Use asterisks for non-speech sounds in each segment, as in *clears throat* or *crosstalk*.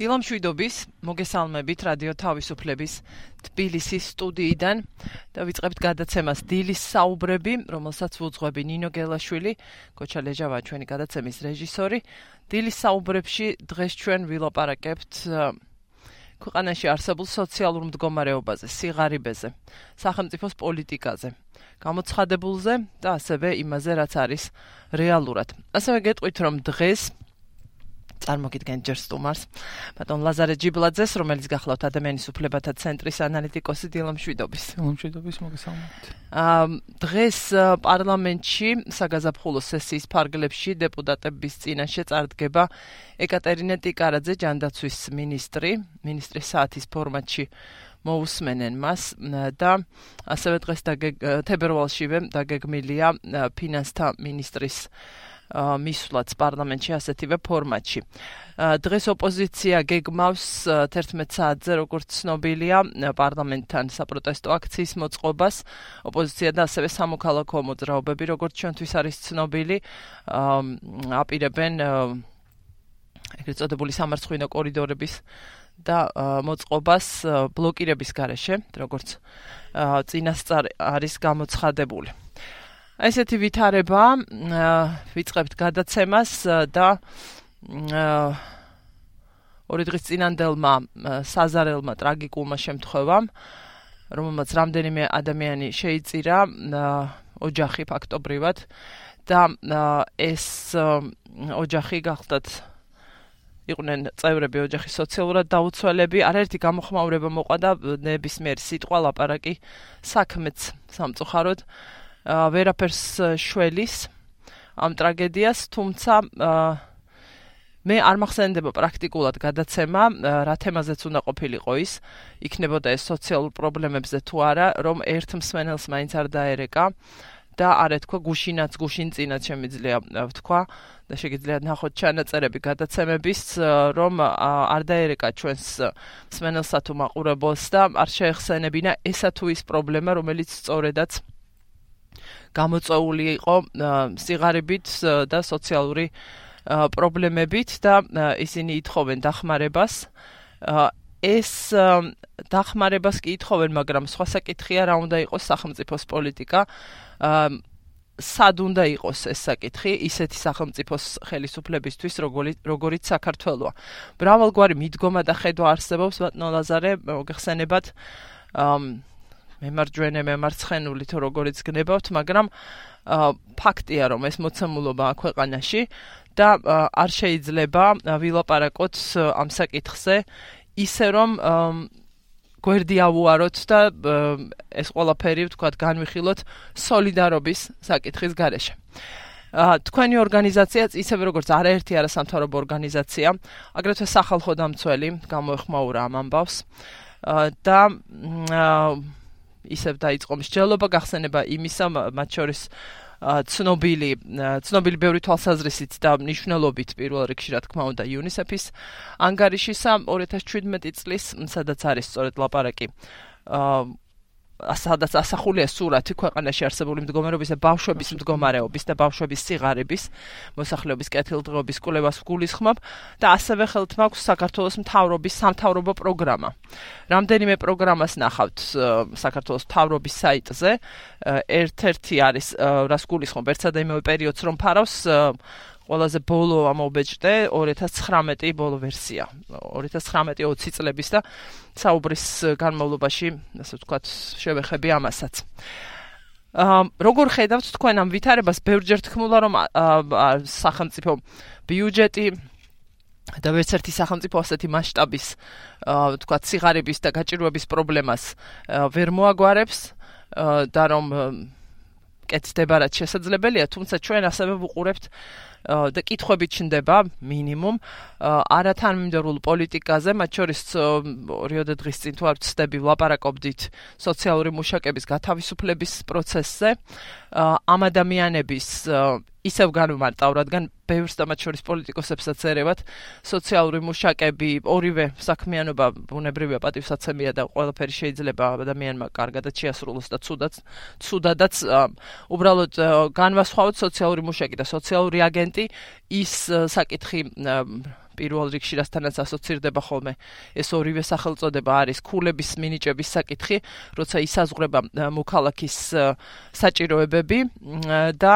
დილამშვიდობის, მოგესალმებით რადიო თავისუფლების თბილისის სტუდიიდან და ვიწყებთ გადაცემას დილის საუბრები, რომელსაც ვუძღვები ნინო გელაშვილი, გოჩა ლეჟავა ჩვენი გადაცემის რეჟისორი. დილის საუბრებში დღეს ჩვენ ვილაპარაკებთ ქვეყანაში არსებულ სოციალურ მდგომარეობაზე, სიღარიბეზე, სახელმწიფოს პოლიტიკაზე, გამოცხადებულზე და ასევე იმაზე, რაც არის რეალურად. ასევე გეტყვით, რომ დღეს წარმოგიდგენთ ჯერ სტუმარს. ბატონ ლაზარე ჯიბლაძეს რომელიც გახლავთ ადამიანის უფლებათა ცენტრის ანალიტიკოსი დილამშვიდობის დილამშვიდობის მოგესალმებით. აა დღეს პარლამენტში საგაზაფხულო სესიის ფარგლებში დეპუტატების წინაშე წარდგება ეკატერინე ტიკარაძე ჯანდაცვის მინისტრი მინისტრის საათის ფორმატში მოусმენენ მას და ასევე დღეს და თებერვალშივე დაგეგმილია ფინანსთა მინისტრის მისვლაც პარლამენტში ასეთივე ფორმატში. დღეს ოპოზიცია გეგმავს 11 საათზე, როგორც ცნობილია, პარლამენტთან საპროტესტო აქციის მოწყობას. ოპოზიცია და ასევე სამოქალაქო მოძრაობები, როგორც ჩვენთვის არის ცნობილი, აპირებენ ეგრეთ წოდებული სამარცხვინო კორიდორების და მოწყობას ბლოკირების გარეშე, როგორც წინასწარ არის გამოცხადებული. ესეთი ვითარება ვიწყებთ გადაცემას და ორი დღის წინანდელმა საზარელმა ტრაგიკულმა შემთხვევამ რომელმაც რამდენიმე ადამიანი შეიწირა ოჯახი ფაქტობრივად და ეს ოჯახი გახლდათ იყვნენ წევრები ოჯახის სოციალურად დაუცველები. არაერთი გამოხმაურება მოყვა და ნებისმიერ სიტყვა ლაპარაკი საქმეც სამწუხაროდ ვერაფერს შველის ამ ტრაგედიას, თუმცა მე არ მახსენდება პრაქტიკულად გადაცემა, რა თემაზეც უნდა ყოფილიყო ის, იქნებოდა ეს სოციალურ პრობლემებზე თუ არა, რომ ერთ მსმენელს მაინც არ დაერეკა და არ ეთქვა გუშინაც გუშინწინაც შემიძლია ვთქვა და შეგიძლიათ ნახოთ ჩანაწერები გადაცემების, რომ არ დაერეკა ჩვენს მსმენელსა თუ მაყურებელს და არ შეეხსენებინა ესა თუ ის პრობლემა, რომელიც სწორედაც გამოწეული იყო სიგარებით და სოციალური პრობლემებით და ისინი ითხოვენ დახმარებას. ეს დახმარებას კი ითხოვენ, მაგრამ სხვა საკითხია რა უნდა იყოს სახელმწიფოს პოლიტიკა. სად უნდა იყოს ეს საკითხი ისეთი სახელმწიფოს ხელისუფლებისთვის როგორიც საქართველოა. ბრავალგვარი მიდგომა და ხედვა არსებობს ბატონო ლაზარე, მოგეხსენებათ მემარჯვენე მემარცხენული თუ როგორიც გნებავთ, მაგრამ ფაქტია რომ ეს მოცემულობა ქვეყანაში და არ შეიძლება ვილაპარაკოთ ამ საკითხზე ისე რომ გვერდი ავუაროთ და ეს ყველაფერი ვთქვათ განვიხილოთ სოლიდარობის საკითხის გარეშე. ა თქვენი ორგანიზაციაც ისევე როგორც არაერთი არასამთავრობო ორგანიზაცია, აგრეთვე სახალხო დამცველი გამოეხმაურა ამ ამბავს. და ისევ დაიწყო მსჯელობა გახსენება იმისა მათ შორის ცნობილი ცნობილი ბევრი თვალსაზრისით და მნიშვნელობით პირველ რიგში რა თქმა უნდა UNICEF-ის ანგარიშისა 2017 წლის სადაც არის სწორედ ლაპარაკი სადაც ასახულია სურათი ქვეყანაში არსებული მდგომარეობის და ბავშვების მდგომარეობის და ბავშვების სიღარიბის მოსახლეობის კეთილდღეობის კვლევას გულისხმობ და ასევე ხელთ მაქვს საქართველოს მთავრობის სამთავრობო პროგრამა. რამდენიმე პროგრამას ნახავთ საქართველოს მთავრობის საიტზე. ერთ-ერთი არის რას გულისხმობ ერთსა და იმავე პერიოდს რომ ფარავს ყველაზე ბოლო ამობეჭდე 2019 ბოლო ვერსია. 2019-20 წლების და საუბრის განმავლობაში ასე ვთქვათ შევეხები ამასაც. აა როგორ ხედავთ თქვენ ამ ვითარებას? ბევრჯერ თქმულა რომ სახელმწიფო ბიუჯეტი და ვერც ერთი სახელმწიფო ასეთი მასშტაბის აა ვთქვათ სიღარიბის და გაჭირვების პრობლემას ვერ მოაგვარებს და რომ კეთდება რაც შესაძლებელია თუმცა ჩვენ ასევე ვუყურებთ და კითხვები ჩნდება მინიმუმ არათანმიმდევრულ პოლიტიკაზე, მათ შორის ორიოდე დღის წინ თუ არ ვწდები ვლაპარაკობდით სოციალური მუშაკების გათავისუფლების პროცესზე. ამ ადამიანების ისევ განმარტავ, რადგან ბევრს და მათ შორის პოლიტიკოსებსაც ერევათ სოციალური მუშაკები, ორივე საქმიანობა ბუნებრივია პატივსაცემია და ყველაფერი შეიძლება ადამიანმა კარგადაც შეასრულოს და ცუდად ცუდადაც უბრალოდ განვასხვაოთ სოციალური მუშაკი და სოციალური აგენტი ის საკითხი პირველ რიგში რასთანაც ასოცირდება ხოლმე. ეს ორივე სახელწოდება არის ქულების მინიჭების საკითხი, როცა ისაზღვრება მოქალაქის საჭიროებები და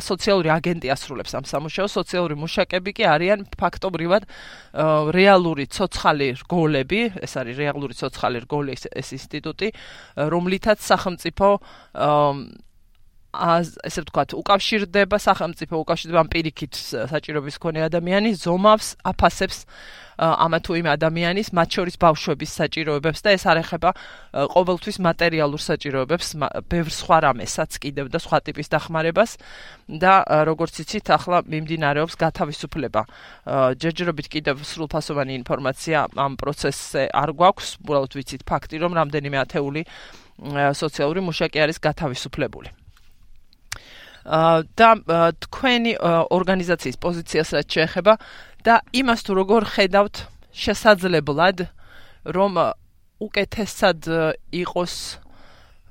სოციალური აგენტი ასრულებს ამ სამუშაოს, სოციალური მუშაკები კი არიან ფაქტობრივად რეალური ცოცხალი რგოლები, ეს არის რეალური ცოცხალი რგოლი ეს ინსტიტუტი, რომლითაც სახელმწიფო ასე ვთქვათ, უკავშირდება სახელმწიფო უკავშირდება ამ პირიქით საჭიროების მქონე ადამიანის ზომავს, აფასებს ამა თუ იმ ადამიანის, მათ შორის ბავშვების საჭიროებებს და ეს არ ეხება ყოველთვის მატერიალურ საჭიროებებს, ბევრ სხვა რამესაც კიდევ და სხვა ტიპის დახმარებას და როგორც იცით, ახლა მიმდინარეობს გათავისუფლება. ჯერჯერობით კიდევ სრულფასოვანი ინფორმაცია ამ პროცესზე არ გვაქვს, უბრალოდ ვიცით ფაქტი, რომ რამდენიმე ათეული სოციალური მუშაკი არის გათავისუფლებული. და თქვენი ორგანიზაციის პოზიციას რაც შეეხება და იმას თუ როგორ ხედავთ შესაძლებლად რომ უკეთესად იყოს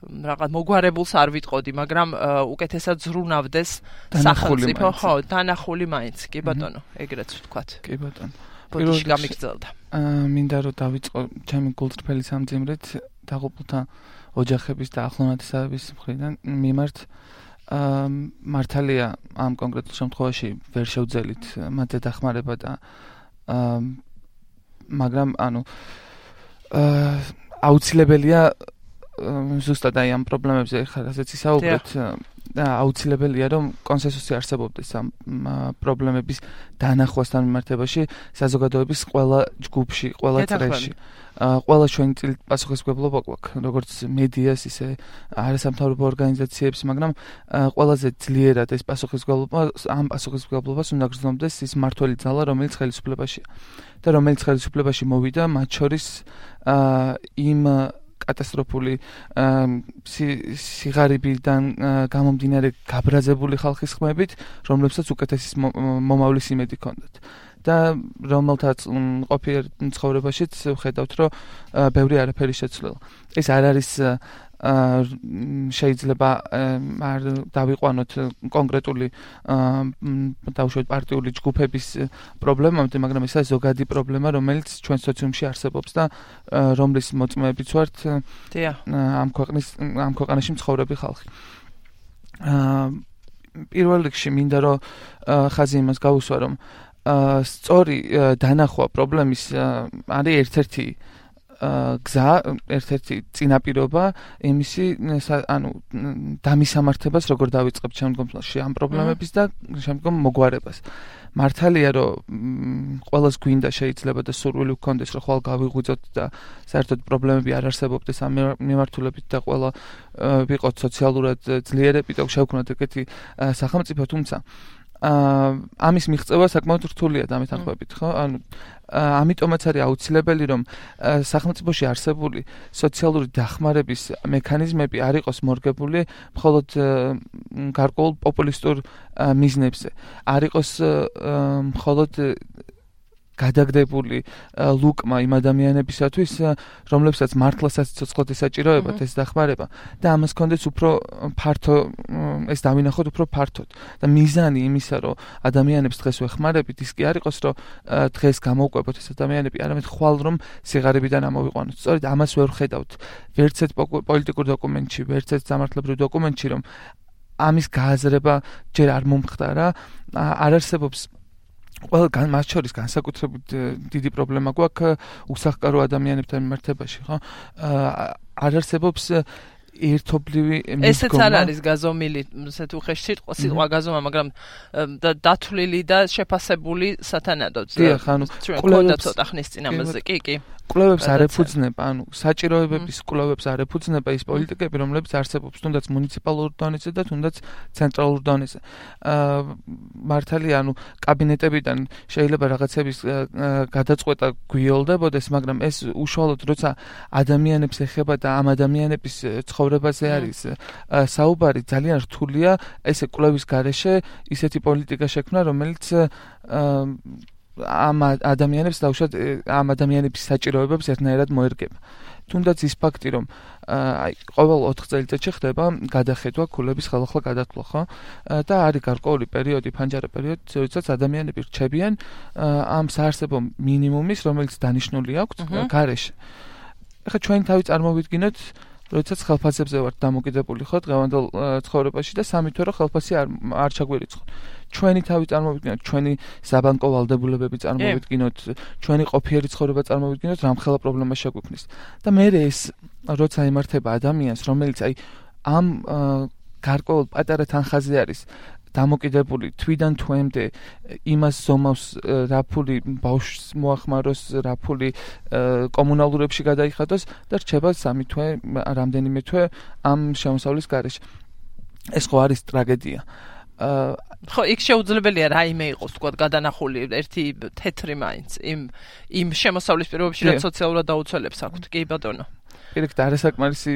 რაღაც მოგვარებულს არ ვიტყოდი, მაგრამ უკეთესად ზრუნავდეს სახელმწიფო, ხო, დანახული მაინც, კი ბატონო, ეგრეც ვთქვათ. კი ბატონო. პირველში გამიგრძელდა. აა მინდა რომ დავიწყო ჩემი გულწრფელი სამძიმრით დაღუპულთა ოჯახების და ახლონათესავების მხრიდან მიმართ აა მართალია ამ კონკრეტულ შემთხვევაში ვერ შევძელით მათზე დახმარება და აა მაგრამ ანუ აა აუცილებელია ზუსტად აი ამ პრობლემებზე ასეც ისაუბრეთ და აუცილებელია რომ კონსენსუსი არსებობდეს ამ პრობლემების დანახვასთან მიმართებაში საზოგადოების ყველა ჯგუფში, ყველა წრეში. ყველა ჩვენი წილი პასუხისმგებლობა გვაქვს, როგორც მედიას, ისე არასამთავრობო ორგანიზაციებს, მაგრამ ყველაზეძლიერად ეს პასუხისმგებლობა ამ პასუხისმგებლობას უნდა გრძნობდეს ის მართველი ძალა, რომელიც ხელისუფლებაშია. და რომელიც ხელისუფლებაში მოვიდა, მათ შორის იმ კატასტროფული სიღარიბიდან გამომდინარე გაბრაზებული ხალხის ხმებით, რომლებსაც უკეთესი მომავლის იმედი ჰქონდათ. და რომელთაც ყოფიერ ცხოვრებაშიც ხედავთ, რომ ბევრი არაფერი შეცვლილა. ეს არ არის შეიძლება არ დავიყვანოთ კონკრეტული დაუშვათ პარტიული ჯგუფების პრობლემამდე, მაგრამ ეს არის ზოგადი პრობლემა, რომელიც ჩვენ სოციუმში არსებობს და რომლის მოწმეებიც ვართ. ამ ქვეყნის ამ ქვეყანაში მცხოვრები ხალხი. აა პირველ რიგში მინდა რომ ხაზი იმას გავუსვა, რომ აა სწორი დანახვა პრობლემის არის ერთ-ერთი გზა ერთ-ერთი წინაპირობა იმისი ანუ დამისამართებას როგორ დავიწყებ შემდგომში ამ პრობლემების და შემდგომ მოგვარებას. მართალია რომ ყოველს გვინდა შეიძლება და სურვილი გქონდეს რომ ხვალ გავიღვიძოთ და საერთოდ პრობლემები არ არსებობდეს ამ მიმართულებით და ყველა ვიყოთ სოციალურად ძლიერები და შევქნათ ეგეთი სახელმწიფო თუმცა აა ამის მიღწევა საკმაოდ რთულია დამეთანხმებით, ხო? ანუ ამიტომაც არის აუცილებელი, რომ სახელმწიფოში არსებული სოციალური დახმარების მექანიზმები არ იყოს მორგებული მხოლოდ გარკვეულ პოპულისტურ მიზნებზე. არ იყოს მხოლოდ გადაგდებული ლუკმა იმ ადამიანებისათვის, რომლებსაც მართლასაც ცოცხლად ესაჭიროებათ ეს დახმარება. და ამას კონდეც უფრო ფართო ეს დავინახოთ უფრო ფართოდ. და მიზანი იმისა, რომ ადამიანებს დღეს ვეხმარებით, ის კი არ იყოს, რომ დღეს გამოვყვებოთ ეს ადამიანები, არამედ ხვალ რომ სიღარიბიდან ამოვიყვანოთ. სწორედ ამას ვერ ხედავთ. ვერც ერთ პოლიტიკურ დოკუმენტში, ვერც ერთ სამართლებრივ დოკუმენტში, რომ ამის გააზრება ჯერ არ მომხდარა, არ არსებობს ყველა მას შორის განსაკუთრებით დიდი პრობლემა გვაქვს უსახკარო ადამიანებთან მიმართებაში, ხო? არ არსებობს ერთობლივი მისგომა. ესეც არ არის გაზომილი, ესე თუ ხეში სიტყვა სიტყვა გაზომა, მაგრამ დათვლილი და შეფასებული სათანადოდ. დიახ, ანუ ყველა ცოტა ხნის წინ ამაზე. კი, კი. კვლევებს არ ეფუძნება, ანუ საჭიროებების კვლევებს არ ეფუძნება ის პოლიტიკები, რომლებიც არსებობს თუნდაც მუნიციპალურ დონეზე და თუნდაც ცენტრალურ დონეზე. აა მართალია, ანუ კაბინეტებიდან შეიძლება რაღაცების გადაწყვეტა გვიოლდებოდეს, მაგრამ ეს უშუალოდ როცა ადამიანებს ეხება და ამ ადამიანების ცხოვრებაზე არის საუბარი, ძალიან რთულია ესე კვლევის გარეშე ისეთი პოლიტიკა შექმნა, რომელიც აა ამ ადამიანებს დაუშვათ ამ ადამიანების საჭიროებებს ერთნაირად მოერგება. თუნდაც ის ფაქტი, რომ აი ყოველ 4 წელიწადში ხდება გადახედვა ქულების ხელახლა გადათვლა, ხო? და არის გარკვეული პერიოდი, ფანჯარა პერიოდი, როდესაც ადამიანები რჩებიან ამ საარსებო მინიმუმის, რომელიც დანიშნული აქვს გარეშე. ახლა ჩვენ თავი წარმოვიდგინოთ როდესაც ხელფასებზე ვართ დამოკიდებული ხო დღევანდელ ცხოვრებაში და სამი თვე რომ ხელფასი არ არ ჩაგვერიცხოთ. ჩვენი თავი წარმოვიდგინოთ, ჩვენი საბანკო ვალდებულებები წარმოვიდგინოთ, ჩვენი ყოფიერი ცხოვრება წარმოვიდგინოთ, რამხელა პრობლემა შეგვექმნის. და მე ეს როცა იმართება ადამიანს, რომელიც აი ამ გარკვეულ პატარა თანხაზე არის დამოკიდებული თვიდან თვემდე იმას ზომავს რა ფული ბავშვს მოახმაროს რა ფული კომუნალურებში გადაიხადოს და რჩება სამი თვე რამდენიმე თვე ამ შემოსავლის გარეშე. ეს ხო არის ტრაგედია. ხო იქ შეუძლებელია რაიმე იყოს თქვა გადანახული ერთი თეთრი მაინც იმ იმ შემოსავლის პირობებში რაც სოციალურად დაუცველებს აქვთ. კი ბატონო. პირიქით არასაკმარისი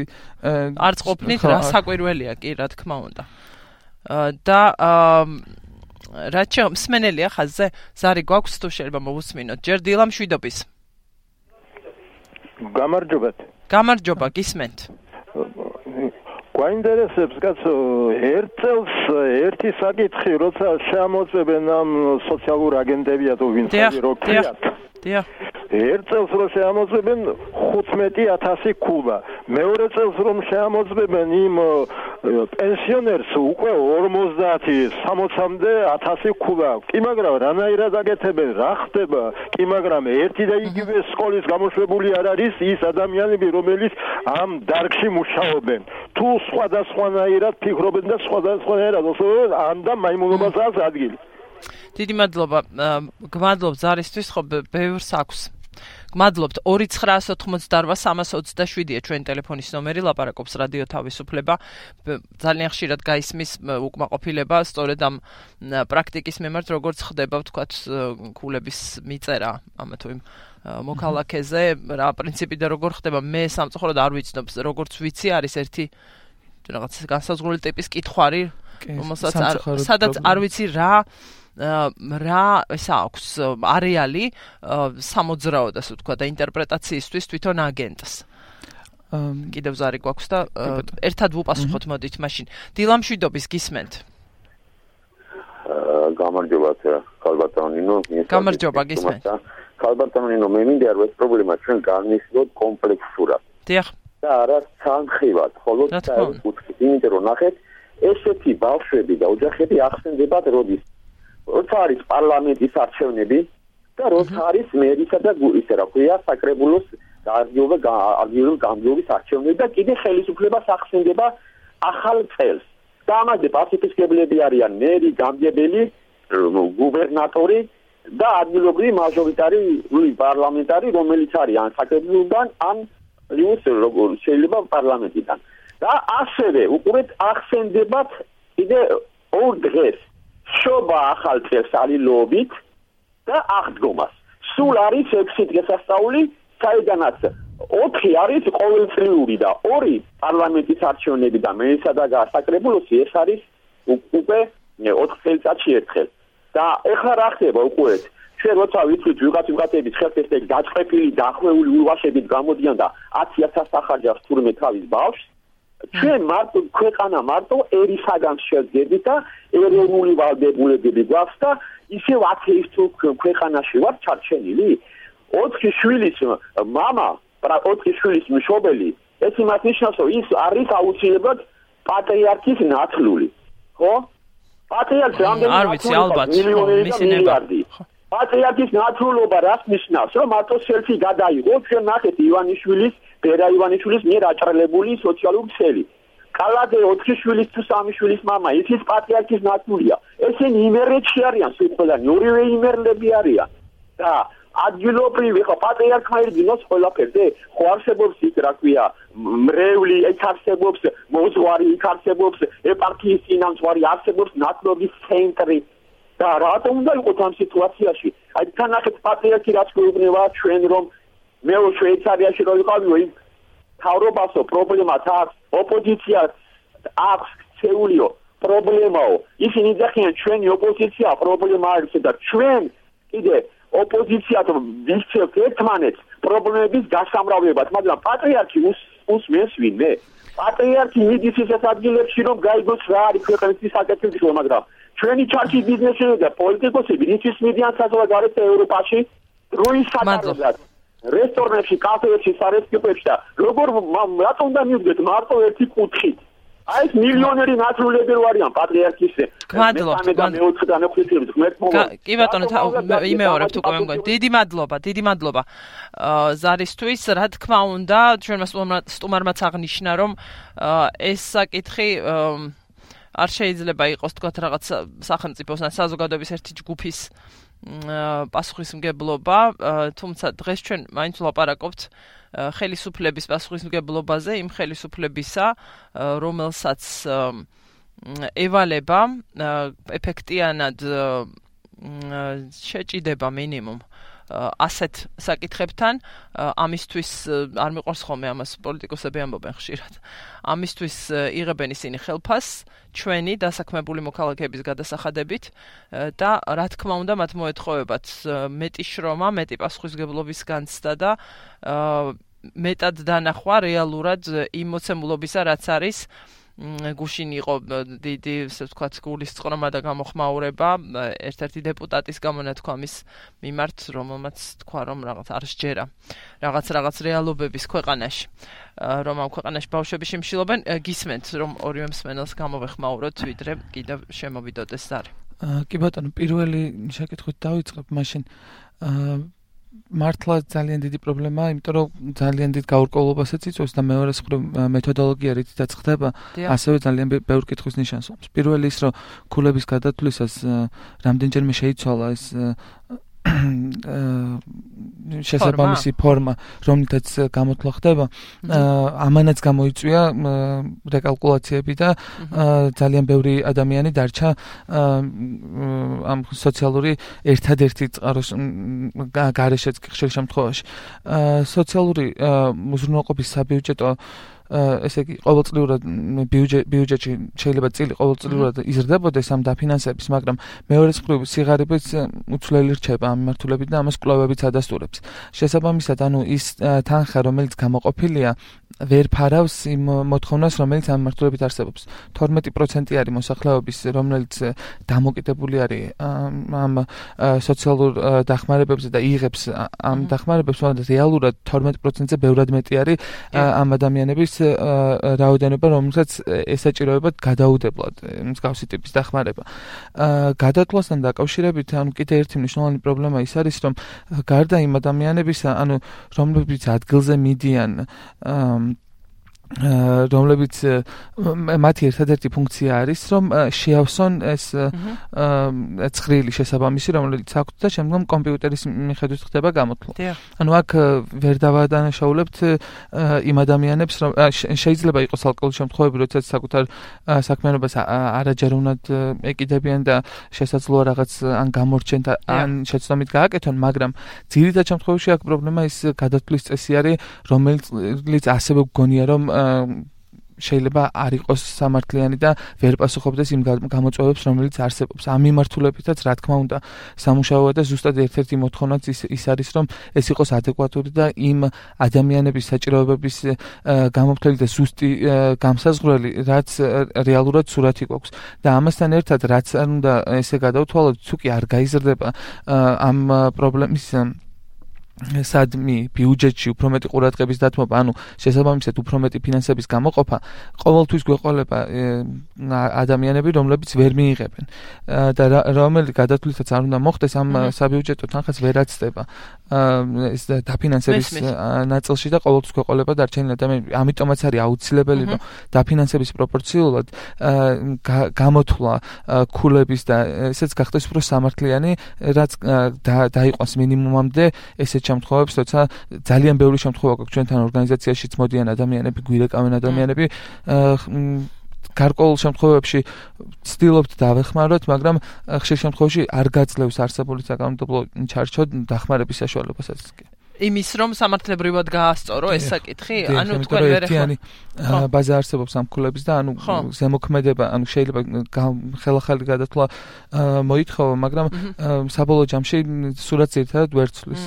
არც ყოფნით რა საკვირველია კი რა თქმა უნდა და რაც შემსმენელია ხაზზე ზარი გვაქვს თუ შეიძლება მოვუსმინოთ ჯერ დილამ შვიდობის. გამარჯობათ. გამარჯობა გისმენთ. გვაინტერესებს კაცო ერთ წელს ერთი საკითხი როცა შემოწმებენ ამ სოციალურ აგენტებია თუ ვინც არის რო ქვიათ დიახ ერთ წელს რომ შემოწმებენ 15000 კუბა მეორე წელს რომ შემოწმებენ იმ პენსიონერს უკვე 50 60-მდე 1000 კუბა კი მაგრამ რანაირად აკეთებენ? რა ხდება? კი მაგრამ ერთი და იგივე სკოლის გამოშვებული არ არის ის ადამიანები რომელიც ამ დარგში მუშაობენ. თუ სხვადასხვანაირად ფიქრობენ და სხვადასხვანაირად ოსო ამ და მაიმუნობასაც ადგილი. დიდი მადლობა. გმადლობ ზარისთვის ხო ბევრს აქვს გმადლობთ 2988-327-ია ჩვენი ტელეფონის ნომერი ლაპარაკობს რადიო თავისუფლება. ძალიან ხშირად გაისმის უკმაყოფილება სწორედ ამ პრაქტიკის მიმართ როგორც ხდება ვთქვათ ქულების მიწერა. ამა თუ იმ მოქალაქეზე რა პრინციპი და როგორ ხდება მე სამწუხაროდ არ ვიცნობ როგორც ვიცი არის ერთი რაღაც განსაზღვრული ტიპის კითხვარი რომელსაც სადაც არ ვიცი რა რა ეს აქვს არეალი სამოძრაოდ ასე ვთქვა და ინტერპრეტაციისთვის თვითონ აგენტს. კიდევ ზარი გვაქვს და ერთად ვუპასუხოთ მოდით მაშინ. დილამშვიდობის გისმენთ. გამარჯობა ხალბატონინო გამარჯობა გისმენთ. ხალბატონინო მე მინდა რომ ეს პრობლემა ჩვენ განვიხილოთ კომპლექსურად. დიახ. და არა სამხრივად ხოლო საერთოდ იმიტომ რომ ნახეთ ესეთი ბავშვები და ოჯახები ახსენდებათ როდის როცა არის პარლამენტის არჩევნები და როცა არის მერისა და ისე რა ქვია საკრებულოს გარდიობა არგიულოს გამგეობის არჩევნები და კიდე ხელისუფლებას ახსენდება ახალ წელს. და ამაზე პასიფისტები არიან მერი, გამგებელი, გუბერნატორი და ადგილობრივი მაჟორიტარი პარლამენტარი რომელიც არის ან საკრებულოდან ან ლიუს როგორ შეიძლება პარლამენტიდან. და ასევე უყურეთ ახსენდებათ კიდე ორ დღეს შობა ახალ წელს ალილობით და აღდგომას. სულ არის 6 დღესასწაული, საიდანაც 4 არის ყოველწლიური და 2 პარლამენტის არჩევნები და მეისა და გასაკრებულოსი ეს არის უკვე 4 წელიწადში ერთხელ. და ეხლა რა ხდება უყურეთ ჩვენ როცა ვიცით ვიღაც ვიღაცების ხელფესტები დაწყეფილი დახვეული ულვაშებით გამოდიან და 100000 ახარჯავს თურმე თავის ბავშვს ჩვენ მარტო ქვეყანა მარტო ერისაგან შეძგებით და ეროვნული ვალდებულებები გვაქვს და ისევ ათეისტურ ქვეყანაში ვარ ჩარჩენილი 4 შვილის мама პრა 4 შვილის მშობელი ეს იმას ნიშნავს რომ ის არის აუცილებლად პატრიარქის ნათლული ხო პატრიარქი რამდენი არ ვიცი ალბათ მისინებადი პატრიარქის ნათლულობა რას ნიშნავს რომ მარტო სელფი გადაიღო ჩვენ ნახეთ ივანიშვილის ბერა ივანიშვილის მიერ აჭრელებული სოციალური ქსელი. კალადე 4 შვილის თუ 3 შვილის мама, ისიც პატრიარქის ნაცულია. ესენი იმერეთში არიან, სულ ყველანი ორივე იმერლები არიან. და ადგილობრივი ხო პატრიარქმა ირგინოს ყველაფერზე, ხო არსებობს ის რა ქვია, მრევლი, ეს არსებობს, მოძღვარი, ის არსებობს, ეპარქიის წინამძღვარი, არსებობს ნაცლობის ცენტრი. და რატომ უნდა იყოს ამ სიტუაციაში? აი თან ახეთ პატრიარქი რაც გვეუბნება ჩვენ რომ მე შვეიცარიაში რო ვიყავიო იმ თავრობასო პრობლემას აქვს ოპოზიცია აქვს შეულიო პრობლემაო. ისინი ძახიან ჩვენი ოპოზიცია პრობლემა არის და ჩვენ კიდე ოპოზიცია თუ ვიქცევთ ერთმანეთს პრობლემების გასამრავლებლად, მაგრამ პატრიარქი უსმენს ვინმე? პატრიარქი მიდის ისეთ ადგილებში, რომ გაიგოს რა არის ქვეყნის საკეთილო, მაგრამ ჩვენი ჩარჩი ბიზნესები და პოლიტიკოსები ისთვის მიდიან საზოგადოებაში ევროპაში როის სატარებლად რესტორნებში, კაფეებში, სარესტიპებში და როგორ რატომ და მივდგეთ მარტო ერთი კუთხით აი ეს მილიონერი ნაცვლები ვარიან პატრიარქისზე. მადლობა. და მეოთხე და მეხუთე ღმერთმოვა. კი ბატონო, იმეორებთ უკვე მგონი. დიდი მადლობა, დიდი მადლობა. ზარისთვის, რა თქმა უნდა, ჩვენმა სტუმარმაც აღნიშნა, რომ ეს საკითხი არ შეიძლება იყოს თქვა რაღაც სახელმწიფოს ან საზოგადოების ერთი ჯგუფის პასუხისმგებლობა, თუმცა დღეს ჩვენ მაინც ვლაპარაკობთ ხელისუფლების პასუხისმგებლობაზე, იმ ხელისუფლებისა, რომელსაც ევალება ეფექტიანად შეჭიდება მინიმუმ ასეთ საკითხებთან ამისთვის არ მიყვარს ხოლმე ამას პოლიტიკოსები ამბობენ ხშირად. ამისთვის იღებენ ისინი ხელფას ჩვენი დასაქმებული მოქალაქეების გადასახადებით და რა თქმა უნდა მათ მოეთხოვებათ მეტი შრომა მეტი პასუხისგებლობის განცდა და მეტად დანახვა რეალურად იმ მოცემულობისა რაც არის გუშინ იყო დიდი ასე ვთქვათ გულის წრომა და გამოხმაურება. ერთ-ერთი დეპუტატის გამონათქვამის მიმართ რომელმაც თქვა რომ რაღაც არ შეერა რაღაც რაღაც რეალობების ქვეყანაში. რომ ამ ქვეყანაში ბავშვები შემშილობენ გისმენთ რომ ორივე მსმენელს გამოვეხმაუროთ ვიდრე კიდევ შემოვიდოდეს ზარი კი ბატონო პირველი შეკითხვით დავიწყებ მაშინ მართლა ძალიან დიდი პრობლემაა, იმიტომ რომ ძალიან დიდ გაურკვევლობასაც იწვევს და მეორე მხრივ მეთოდოლოგია რითიც ხდება, ასევე ძალიან ბევრ კითხვის ნიშანს. პირველი ის, რომ ქულების გადათვლისას რამდენჯერმე შეიცვალა ეს შესაბამისი ფორმა, რომლითაც გამოთვლა ხდება, ამანაც გამოიწვია რეკალკულაციები და ძალიან ბევრი ადამიანი დარჩა ამ სოციალური ერთადერთი წყაროს გარეშეც ხშირ შემთხვევაში. სოციალური უზრუნველყოფის საბიუჯეტო ესე იგი ყოველწლიურად ბიუჯეტში შეიძლება წილი ყოველწლიურად იზრდებოდეს ამ დაფინანსების, მაგრამ მეორე მხრივ სიღარიბეც უცვლელი რჩება ამ მიმართულებით და ამას კვლევებიც ადასტურებს. შესაბამისად, ანუ ის თანხა, რომელიც გამოყოფილია, ვერ ფარავს იმ მოთხოვნას, რომელიც ამ მიმართულებით არსებობს. 12% არის მოსახლეობის, რომელიც დამოკიდებული არის ამ სოციალურ დახმარებებზე და იღებს ამ დახმარებებს, მაგრამ რეალურად 12%-ზე ბევრად მეტი არის ამ ადამიანების რაოდენობა, რომელსაც ესაჭიროებათ გადაუდებლად მსგავსი ტიპის დახმარება. გადათვლასთან დაკავშირებით, ანუ კიდე ერთი მნიშვნელოვანი პრობლემა ის არის, რომ გარდა იმ ადამიანებისა, ანუ რომლებიც ადგილზე მიდიან რომლებიც მათი ერთადერთი ფუნქცია არის რომ შეავსონ ეს ცხრილი შესაბამისი რომელიც აქვთ და შემდგომ კომპიუტერის მიხედვით ხდება გამოთვლა. ანუ აქ ვერ დავადანაშაულებთ იმ ადამიანებს რომ შეიძლება იყოს ალკოჰოლის შემთხვევები როდესაც საკუთარ საქმიანობას არაჯერუნად ეკიდებიან და შესაძლოა რაღაც ან გამორჩენ და ან შეცდომით გააკეთონ, მაგრამ ძირითად შემთხვევაში აქ პრობლემა ის გადათვლის წესი არის რომელიც ასევე გგონია რომ შეიძლება არ იყოს სამართლიანი და ვერ პასუხობდეს იმ გამოწვევებს, რომელიც არსებობს. ამ მიმართულებითაც, რა თქმა უნდა, სამუშაოა და ზუსტად ერთ-ერთი მოთხოვნაც ის ის არის, რომ ეს იყოს ადეკვატური და იმ ადამიანების საჭიროებების გამოფთელი და ზუსტი გამსაზღვრელი, რაც რეალურად სურათი გვაქვს. და ამასთან ერთად, რაც არ უნდა ესე გადავთვალოთ, თუ კი არ გაიზრდება ამ პრობლემის სადმი ბიუჯეტში უფრო მეტი ყურადღების დათმობა, ანუ შესაბამისად უფრო მეტი ფინანსების გამოყოფა, ყოველთვის გვეყოლება ადამიანები, რომლებიც ვერ მიიღებენ. და რომელი გადათვლითაც არ უნდა მოხდეს ამ საბიუჯეტო თანხას ვერაცდება ეს დაფინანსების ნაწილში და ყოველთვის გვეყოლება დარჩენილი ადამიანები. ამიტომაც არის აუცილებელი, რომ დაფინანსების პროპორციულად გამოთვლა ქულების და ესეც გახდეს უფრო სამართლიანი, რაც დაიყვანს მინიმუმამდე ესეთ შემთხვევებს, როცა ძალიან ბევრი შემთხვევა გვაქვს ჩვენთან ორგანიზაციაშიც მოდიან ადამიანები, გვირეკავენ ადამიანები გარკვეულ შემთხვევებში ცდილობთ დავეხმაროთ, მაგრამ ხშირ შემთხვევაში არ გაძლევს არსებული საკანონმდებლო ჩარჩო დახმარების საშუალებასაც კი. იმის რომ სამართლებრივად გაასწორო ეს საკითხი? ანუ თქვენ ვერ ეხლა ბაზა არსებობს ამ ქულების და ანუ ზემოქმედება, ანუ შეიძლება ხელახალი გადათვლა მოითხოვა, მაგრამ საბოლოო ჯამში სურათს ერთად ვერ ცვლის.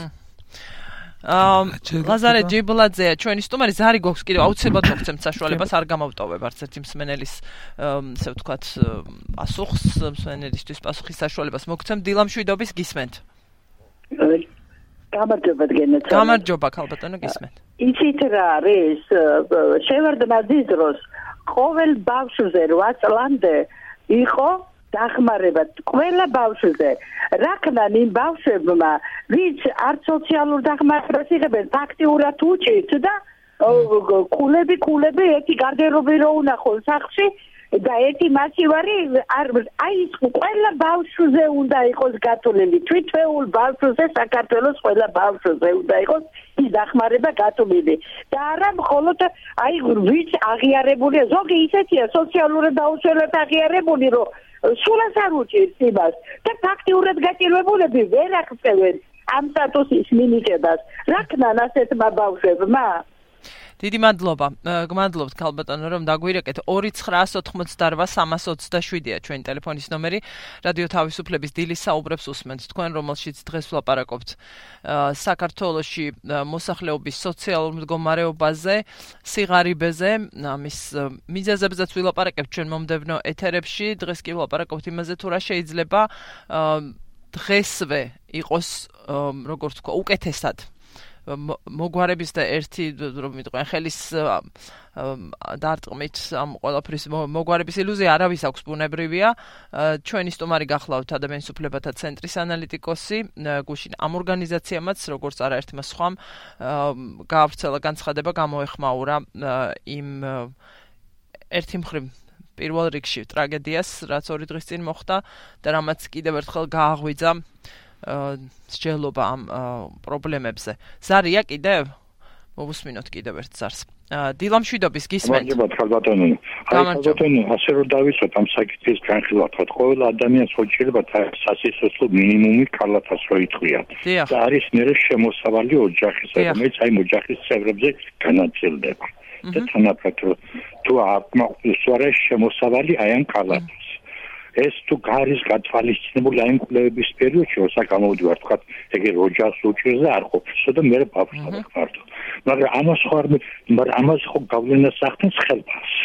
ლაზარე ჯიბლაძე ჩვენი სტუმარი ზარი გვაქვს კიდევ აუცილებლად მოხცემთ საშუალებას არ გამავტოვებ არც ერთი მსმენელის ესე ვთქვათ პასუხს მსმენელისთვის პასუხის საშუალებას მოხცემ დილამშვიდობის გისმენთ გამარჯობა დგენეთ. გამარჯობა ქალბატონო გისმენთ. იცით რა არის? შევარდნა ძიდროს ყოველ ბავშვზე 8 წლამდე იყო დახმარება ყველა ბავშვზე. რაკნან იმ ბავშვებმა, ვინც არ სოციალურ დახმარებას იღებენ, ფაქტიურად უჭირთ და კულები კულები ერთი გარდერობი რო უნახონ სახში და ერთი მასივარი არ აი ის ყველა ბავშვზე უნდა იყოს გათვლილი თვითეულ ბავშვზე საქართველოს ყველა ბავშვზე უნდა იყოს ის დახმარება გათვლილი და არა მხოლოდ აი ვიც აღიარებულია ზოგი ისეთია სოციალური დაუცველად აღიარებული რომ სულაც არ უჭირს იმას და ფაქტიურად გაჭირვებულები ვერ აღწევენ ამ სტატუსის მინიჭებას. რაკნან ასეთმა ბავშვებმა დიდი მადლობა. გმადლობთ ქალბატონო რომ დაგვირეკეთ 2988327-ია ჩვენი ტელეფონის ნომერი. რადიო თავისუფლების დილის საუბრებს უსმენთ თქვენ რომელშიც დღეს ვლაპარაკობთ საქართველოსი მოსახლეობის სოციალურ მდგომარეობაზე, სიღარიბეზე, ამის მიზეზებზეც ვილაპარაკებთ ჩვენ მომდევნო ეთერებში. დღეს კი ვლაპარაკობთ იმაზე თუ რა შეიძლება დღესვე იყოს როგორც თქვა უკეთესად მოგვარების და ერთი რომ მიტყვენ ხელის დარტყმით ამ ყველაფრის მოგვარების ილუზია არავის აქვს ბუნებრივია. ჩვენი სტუმარი გახლავთ ადამიანის უფლებათა ცენტრის ანალიტიკოსი გუშინ ამ ორგანიზაციამაც როგორც არაერთმა სხვამ გაავრცელა განცხადება გამოეხმაურა იმ ერთი მხრივ პირველ რიგში ტრაგედიას რაც ორი დღის წინ მოხდა და რამაც კიდევ ერთხელ გააღვიძა სჯელობა ამ პრობლემებზე. ზარია კიდევ? მოვუსმინოთ კიდევ ერთ ზარს. დილამშვიდობის გისმენთ. მოგება ხალბატონო. ხალბატონო, ასე რომ დავისვათ ამ საკითხის განხილვათ, ყველა ადამიანს ხოჭირება სასიცოცხლო მინიმუმი ქალათას რო ითქვია. და არის მერე შემოსავალი ოჯახისა, რომელიც აი ოჯახის წევრებზე განაწილდება. და თანაბრად თუ აკმაყოფილოს რა შემოსავალი აი ამ ქალათას. ეს თუ გარის გათვალისწინებული აი კვლევების პერიოდში როცა გამოვიდივარ თქვა ეგე ოჯახს უჭირს და არ ყოფილსო და მე ბავშვს დავხმარდო მაგრამ ამას ხო არ მაგრამ ამას ხო გავლენას ახდენს ხელფასი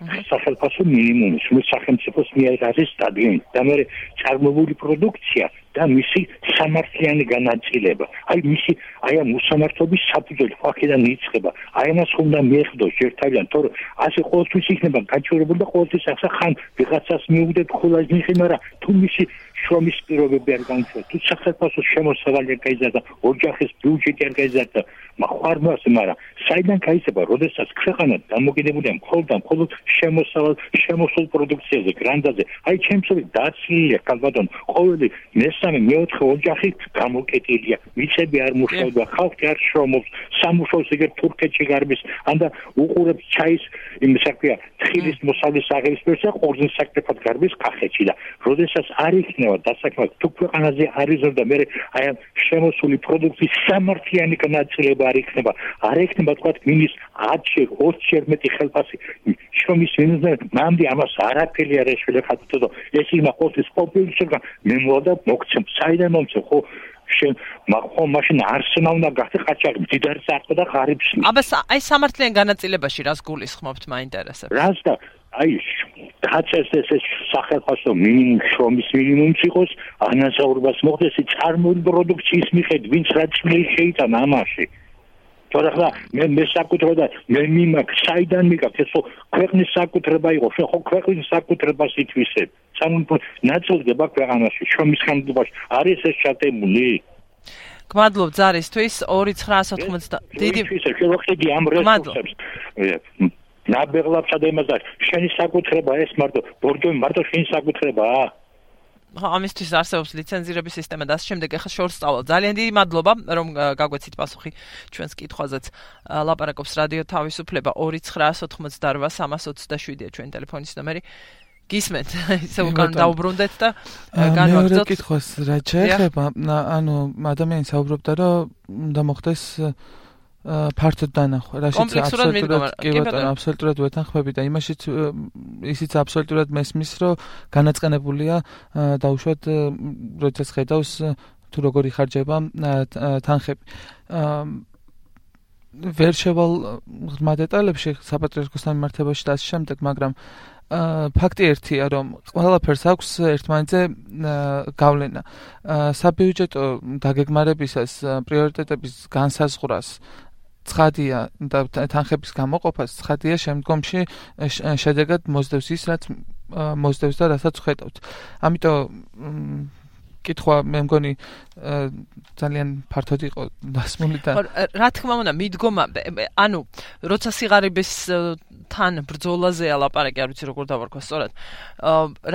სახელმწიფო მინიმუმის მე სახელმწიფოს მიერ არის სტადიონი და მე წარმოებული პროდუქცია და მისი სამართლიანი განაწილება. აი მისი აი ამ უსამართლობის საფუძველი ფაქიდან იწყება. აი ამას უნდა მიეხდოს ერთადან, თორე ასე ყოველთვის იქნება გაჩვენებული და ყოველთვის ახსა ხან ვიღაცას მიუგდეთ ხოლმე ნიხი, მაგრამ თუ მისი შრომის პირობები არ განცდა, თუ სახელმწიფოს შემოსავალი არ გაიზარდა, ოჯახის ბიუჯეტი არ გაიზარდა, მახვარმას, მაგრამ საიდან გაიზარდა, როდესაც ქვეყანა დამოკიდებულია მხოლოდ და მხოლოდ შემოსავალ შემოსულ პროდუქციაზე, გრანდაზე. აი ჩემსური დაცლილია, კალბატონ, ყოველი მეს მესამე მეოთხე ოჯახი გამოკეტილია. მიწები არ მუშაობა ხალხი არ შრომობს სამუშაოს ეგერ თურქეთში გარბის ანდა უყურებს ჩაის იმ საქმეა თხილის მოსავლის აღების პროცესა ყურძნის საქმეფად გარბის კახეთში და როდესაც არ იქნება დასაქმება თუ ქვეყანაზე არის და მე აი ამ შემოსული პროდუქტის სამართლიანი განაწილება არ იქნება. არ იქნება თქვა მინის 10-ში 20-ში მეტი ხელფასი. შრომის მინუზე მანდი ამას არაფერი არ ეშველა ხათო ეს იმა ყოველთვის ყოფილიშება მე მოდა მოგ მოგცემ საიდან მომცემ? ხო შენ მაგ მაშინ არსენა უნდა გახდე ყაჩაღი დიდარი საერთო და ღარიბს აბა აი სამართლიან განაწილებაში რას გულისხმობთ მაინტერესებს? რას და აი დაწეს ეს სახელმწიფო მინიმუმ შრომის მინიმუმს იყოს ანაზაურებას მოხდეს წარმოული პროდუქციის მიხედვით ვინც რაც შეიძლება ამაში თორე ხა მე მე საკუთრება მე მიმაქ საიდან მიგაქ ეს ხო ქვეყნის საკუთრება იყო შენ ხო ქვეყნის საკუთრებას ითვისებ სამუნფო ნაწილდება ქვეყანაში შრომის ხანგრძლივობაში არის ეს შეტემული გმადლობ ზარისთვის 2990 დიდი შევხედი ამ რესურსებს ნაბეღლაფსა და იმას და შენი საკუთრება ეს მარტო ბორჯომი მარტო შენი საკუთრებაა ხო ამისთვის არსებობს ლიცენზირების სისტემა და ამ შემდეგ ახლა შორს სწავლა. ძალიან დიდი მადლობა რომ გაგვეცით პასუხი ჩვენს კითხვაზეც. ლაპარაკობს რადიო თავისუფლება 2988327-ია ჩვენი ტელეფონის ნომერი. გისმენთ *laughs* ისე უკან დაუბრუნდეთ და განვაგრძელოთ კითხვას რა შეიძლება ანუ ადამიანი საუბრობდა რომ უნდა მოხდეს ფართოდ დანახვა. რაშიც აბსოლუტურად კი ბატონო აბსოლუტურად ვეთანხმები და იმაშიც ისიც აბსოლუტურად მესმის რომ განაწყენებულია დაუშვათ როდესაც ხედავს თუ როგორი ხარჯება თანხები. ვერ შევალ ღრმა დეტალებში საპატრიარქოს სამართლებაში და ასე შემდეგ მაგრამ ფაქტი ერთია რომ ყველაფერს აქვს ერთმანეთზე გავლენა. საბიუჯეტო დაგეგმარებისას პრიორიტეტების განსაზღვრას ცხადია და თანხების გამოყოფას ცხადია შემდგომში შედეგად მოძდევს ის რაც მოძდევს და რასაც ხედავთ. ამიტომ კითხვა მე მგონი ძალიან ფართოდ იყო დასმული და რა თქმა უნდა მიდგომა ანუ როცა სიღარიბის თან ბრძოლაზე ალაპარაკი არ ვიცი როგორ დავარქვა სწორად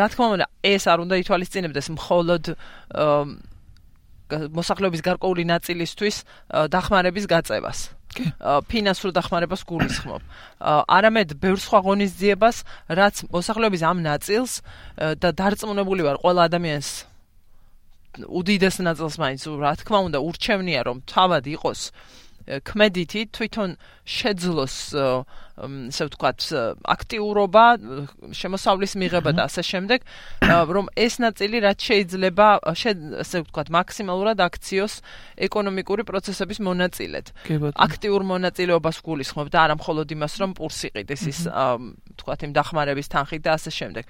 რა თქმა უნდა ეს არ უნდა ითვალისწინებდეს მხოლოდ მოსახლეობის გარკვეული ნაწილისთვის დახმარების გაწევას. ფინანსურ დახმარებას გულისხმობ. არამედ ბევრ სხვა ღონისძიებას, რაც მოსახლეობის ამ ნაწილს და დარწმუნებული ვარ, ყველა ადამიანს უდიდეს ნაწილს მაინც რა თქმა უნდა ურჩევნია რომ თავად იყოს ქმედითი თვითონ შეძლოს ესე ვთქვათ აქტიურობა შემოსავლის მიღება და ასე შემდეგ რომ ეს ნაწილი რაც შეიძლება ესე ვთქვათ მაქსიმალურად აქციოს ეკონომიკური პროცესების მონაწილედ. აქტიურ მონაწილეობას გულისხმობ და არა მხოლოდ იმას რომ პურს იყიდეს ის ვთქვათ იმ დახმარების თანხით და ასე შემდეგ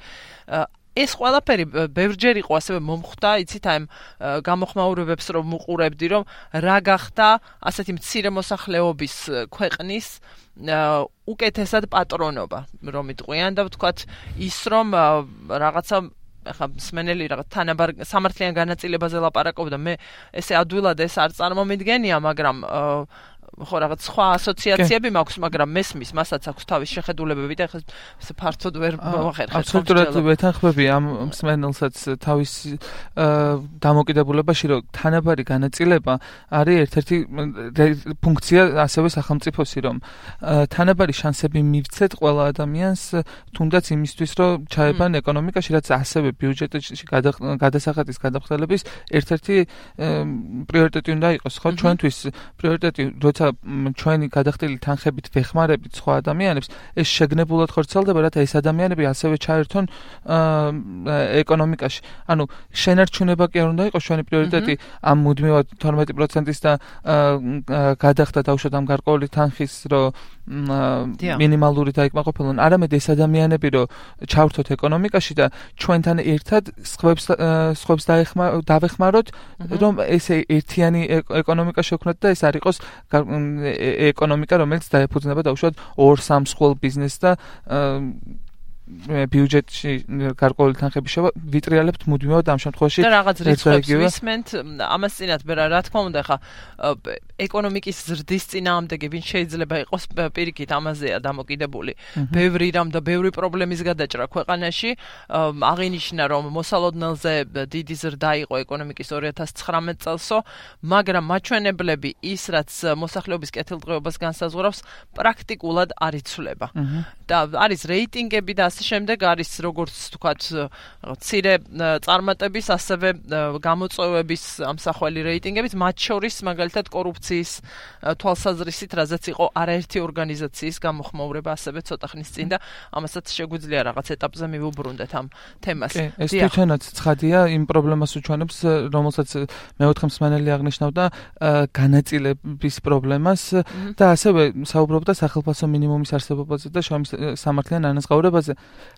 ეს ყველაფერი ბევრჯერ იყო ასევე მომხვდა, იცით, აი გამოხმაურებებს რომ უყურებდი, რომ რა გახდა ასეთი მცირე მოსახლეობის ქვეყნის უკეთესად პატრონობა, რომ იტყვიან და ვთქვათ ის რომ რაღაცა ახლა სმენელი რაღაც თანაბარ სამართლიან განაწილებაზე ლაპარაკობდა. მე ესე ადვილად ეს არ წარმომიდგენია მაგრამ ხო რაღაც სხვა ასოციაციები მაქვს, მაგრამ მესმის, მასაც აქვს თავის შეხედულებები და ეს ფართოდ ვერ მოახერხებს. აბსოლუტურად ვეთანხმები ამ სმენელსაც თავის დამოკიდებულებაში, რომ თანაბარი განაწილება არის ერთ-ერთი ფუნქცია ასევე სახელმწიფოსი, რომ თანაბარი შანსები მივცეთ ყველა ადამიანს, თუნდაც იმისთვის, რომ ჩაებან ეკონომიკაში, რაც ასევე ბიუჯეტში გადასახადის გადახდელების ერთ-ერთი პრიორიტეტი უნდა იყოს, ხო? ჩვენთვის პრიორიტეტი როცა როცა ჩვენი გადახდილი თანხებით ვეხმარებით სხვა ადამიანებს, ეს შეგნებულად ხორცელდება, რათა ეს ადამიანები ასევე ჩაერთონ ეკონომიკაში. ანუ შენარჩუნება კი არ უნდა იყოს ჩვენი პრიორიტეტი ამ მუდმივად 12%-ის და გადახდა დავშოთ ამ გარკვეული თანხის, რომ მინიმალური დაიკმაყოფილონ, არამედ ეს ადამიანები, რომ ჩავრთოთ ეკონომიკაში და ჩვენთან ერთად სხვებს სხვებს დაეხმაროთ, რომ ესე ერთიანი ეკონომიკა შექმნათ და ეს არ იყოს ეკონომიკა, რომელიც დაეფუძნება დაუშვათ ორ-სამ სხვა ბიზნესს და ბიუჯეტში გარკვეული თანხები შევა ვიტრიალებთ მუდმივად ამ შემთხვევაში და რაღაც რიცხვებს ვისმენთ ამას წინათ მე რა თქმა უნდა ხა ეკონომიკის ზრდის წინააღმდეგი ვინ შეიძლება იყოს პირიქით ამაზეა დამოკიდებული. ბევრი რამ და ბევრი პრობლემის გადაჭრა ქვეყანაში. აღინიშნა რომ მოსალოდნელზე დიდი ზრდა იყო ეკონომიკის 2019 წელსო მაგრამ მაჩვენებლები ის რაც მოსახლეობის კეთილდღეობას განსაზღვრავს პრაქტიკულად არ იცვლება არის რეიტინგები და ასე შემდეგ არის როგორც თქვათ ცირე წარმატების ასევე გამოწვევების ამსახველი რეიტინგებით. მათ შორის მაგალითად კორუფციის თვალსაზრისით რაზეც იყო არაერთი ორგანიზაციის გამოხმაურება ასევე ცოტა ხნის წინ და ამასაც შეგვიძლია რაღაც ეტაპზე მივუბრუნდეთ ამ თემას. ეს თვითონაც ცხადია იმ პრობლემას უჩვენებს რომელსაც მეოთხე მსმენელი აღნიშნავდა განაწილების პრობლემას და ასევე საუბრობდა სახელმწიფო მინიმუმის არსებობაზე და შრომის სამართლიან ანაზღაურებაზე,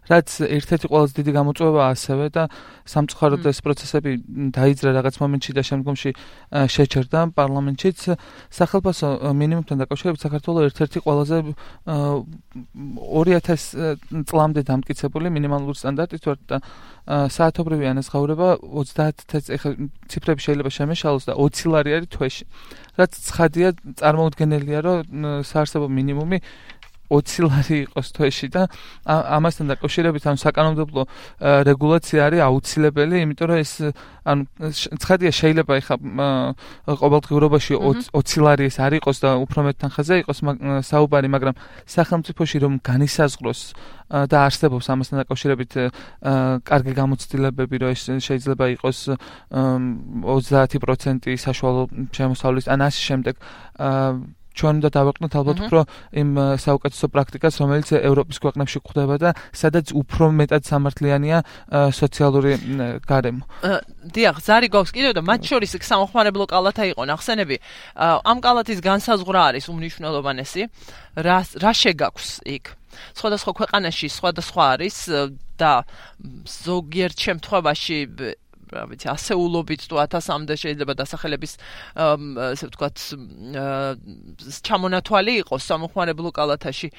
რაც ერთ-ერთი ყველაზე დიდი გამოწვევაა ასევე და სამწუხაროდ ეს პროცესები დაიძრა რაღაც მომენტში და შემდგომში შეჩერდა პარლამენტშიც. სახელმწიფო მინიმუმთან დაკავშირებით საქართველოს ერთ-ერთი ყველაზე 2000 წლამდე დამტკიცებული მინიმალური სტანდარტით ვარ და საათობრივი ანაზღაურება 30 ეხა ციფრები შეიძლება შემეშალოს და 20 ლარი არის თვეში რაც ცხადია წარმოუდგენელია რომ საარსებო მინიმუმი 20 ლარი იყოს თვეში და ამასთან დაკავშირებით ანუ საკანონმდებლო რეგულაცია არის აუცილებელი, იმიტომ რომ ეს ანუ ცხადია შეიძლება ეხა ყოველდღიურობაში 20 ლარი ეს არ იყოს და უფრო მეტ თანხაზე იყოს საუბარი, მაგრამ სახელმწიფოში რომ განისაზღვროს და არსებობს ამასთან დაკავშირებით კარგი გამოცდილებები, რომ ეს შეიძლება იყოს 30% საშუალო შემოსავლის ან ასე შემდეგ ჩვენ უნდა დავაყნოთ ალბათ უფრო იმ საუკეთესო პრაქტიკას, რომელიც ევროპის ქვეყნებში გვხვდება და სადაც უფრო მეტად სამართლიანია სოციალური გარემო. დიახ, ზარი გვაქვს კიდევ და მათ შორის სამხმარებლო კალათა იყო ნახსენები. ამ კალათის განსაზღვრა არის უმნიშვნელოვანესი. რა რა შეგაქვს იქ? სხვადასხვა ქვეყანაში სხვადასხვა არის და ზოგიერთ შემთხვევაში რა ვიცი ასეულობით თუ 1000-მდე შეიძლება დასახელების ესე ვთქვათ ჩამონათვალი იყოს სამხმარებლო კალათაში.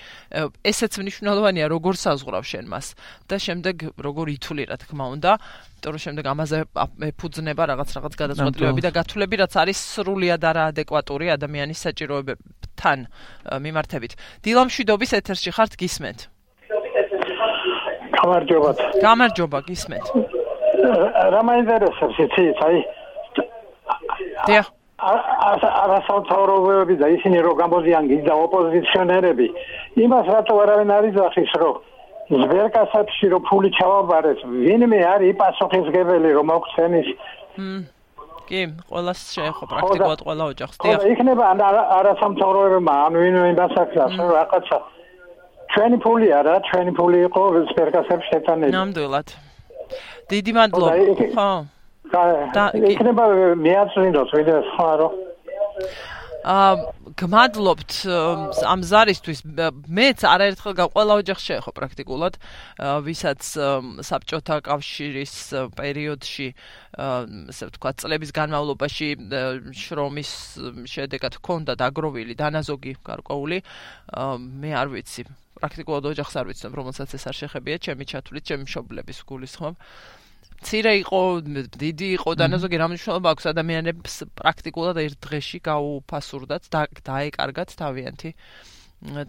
ესეც მნიშვნელოვანია როგორ საზღვრავ შენ მას. და შემდეგ როგორ ითვლი რა თქმა უნდა. იმიტომ რომ შემდეგ ამაზე ეფუძნება რაღაც რაღაც გადაწყვეტილებები და გათვლები რაც არის სრულიად არაადეკვატური ადამიანის საჭიროებებთან მიმართებით. დილამშვიდობის ეთერში ხართ გისმენთ. გამარჯობა გამარჯობა გისმენთ რა მაინტერესებს იცი აი დიახ. არასამთავრობოები და ისინი რო გამოდიან გიდა ოპოზიციონერები იმას რატო არავინ არ იძახის რომ ზბერკასებში რო ფული ჩავაბარეს ვინმე არის პასუხისგებელი რომ მოხსენის? კი ყოველას შეეხო პრაქტიკულად ყველა ოჯახს დიახ. ხო იქნება არასამთავრობოებმა ან ვინმე დასახსას რაღაცა. ჩვენი ფული არა ჩვენი ფული იყო ზბერკასებში შეტანილი. ნამდვილად დიდი მადლობა. ხო. და იქნება მეაცრინდოს ვიდრე სხვა რო აა გმადლობთ ამ ზარისთვის. მეც არაერთხელ გაყოლა ოჯახში შეეხო პრაქტიკულად. ვისაც საბჭოთა კავშირის პერიოდში ასე ვთქვათ წლების განმავლობაში შრომის შედეგად ჰქონდა დაგროვილი დანაზოგი გარკვეული. მე არ ვიცი. პრაქტიკულად ოჯახს არ ვიცნობ რომელსაც ეს არ შეხებია ჩემი ჩათვლით ჩემი მშობლების გულისხმობ ცირე იყო, დიდი იყო და ნაზოგი რა მნიშვნელობა აქვს ადამიანებს პრაქტიკულად ერთ დღეში გაუფასურდათ და დაეკარგათ თავიანთი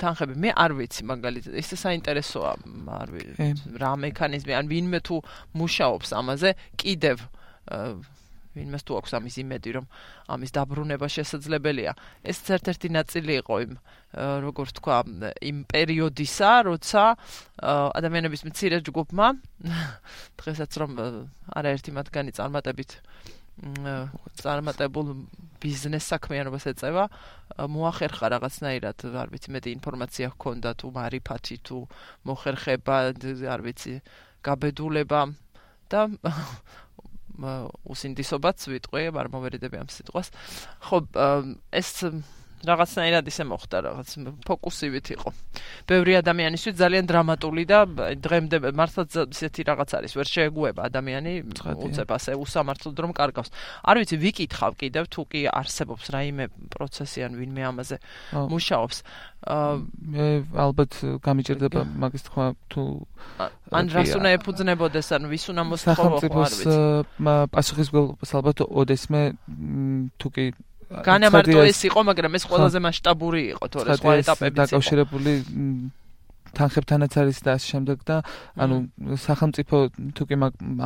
თანხები. მე არ ვიცი მაგალითად, ეს საინტერესოა, არ ვიცი რა მექანიზმი, ან ვინმე თუ მუშაობს ამაზე, კიდევ ვინმეს თუ აქვს ამის იმედი, რომ ამის დაბრუნება შესაძლებელია. ეს ერთ-ერთი ნაწილი იყო იმ როგორ თქვა, იმ პერიოდისა, როცა ადამიანების მცირე ჯგუფმა *laughs* დღესაც რომ არაერთი მათგანი წარმატებით წარმატებულ ბიზნეს საქმიანობას ეწევა, მოახერხა რაღაცნაირად, არ ვიცი, მეტი ინფორმაცია ჰქონდა თუ მარიფათი თუ მოხერხება, არ ვიცი, გაბედულება და უსინდისობაც ვიტყვი, არ მომერიდები ამ სიტყვას. ხო, ეს რაღაცნაირად ისე მოხდა, რაღაც ფოკუსივით იყო. ბევრი ადამიანისთვის ძალიან დრამატული და დღემდე მართლაც ისეთი რაღაც არის, ვერ შეეგუება ადამიანი უცებ ასე უსამართლოდ რომ კარგავს. არ ვიცი, ვიკითხავ კიდევ თუ კი არსებობს რაიმე პროცესი ან ვინმე ამაზე მუშაობს. მე ალბათ გამიჭირდება მაგის თქვა თუ ან რას უნდა ეფუძნებოდეს ან ვის უნდა მოსთხოვო არ ვიცი. პასუხისგებლობას ალბათ ოდესმე თუ კი განამარტო ეს იყო, მაგრამ ეს ყველაზე მასშტაბური იყო თორე სხვა ეტაპებიც იყო. დაკავშირებული თანხებთანაც არის და ასე შემდეგ და ანუ სახელმწიფო თუ კი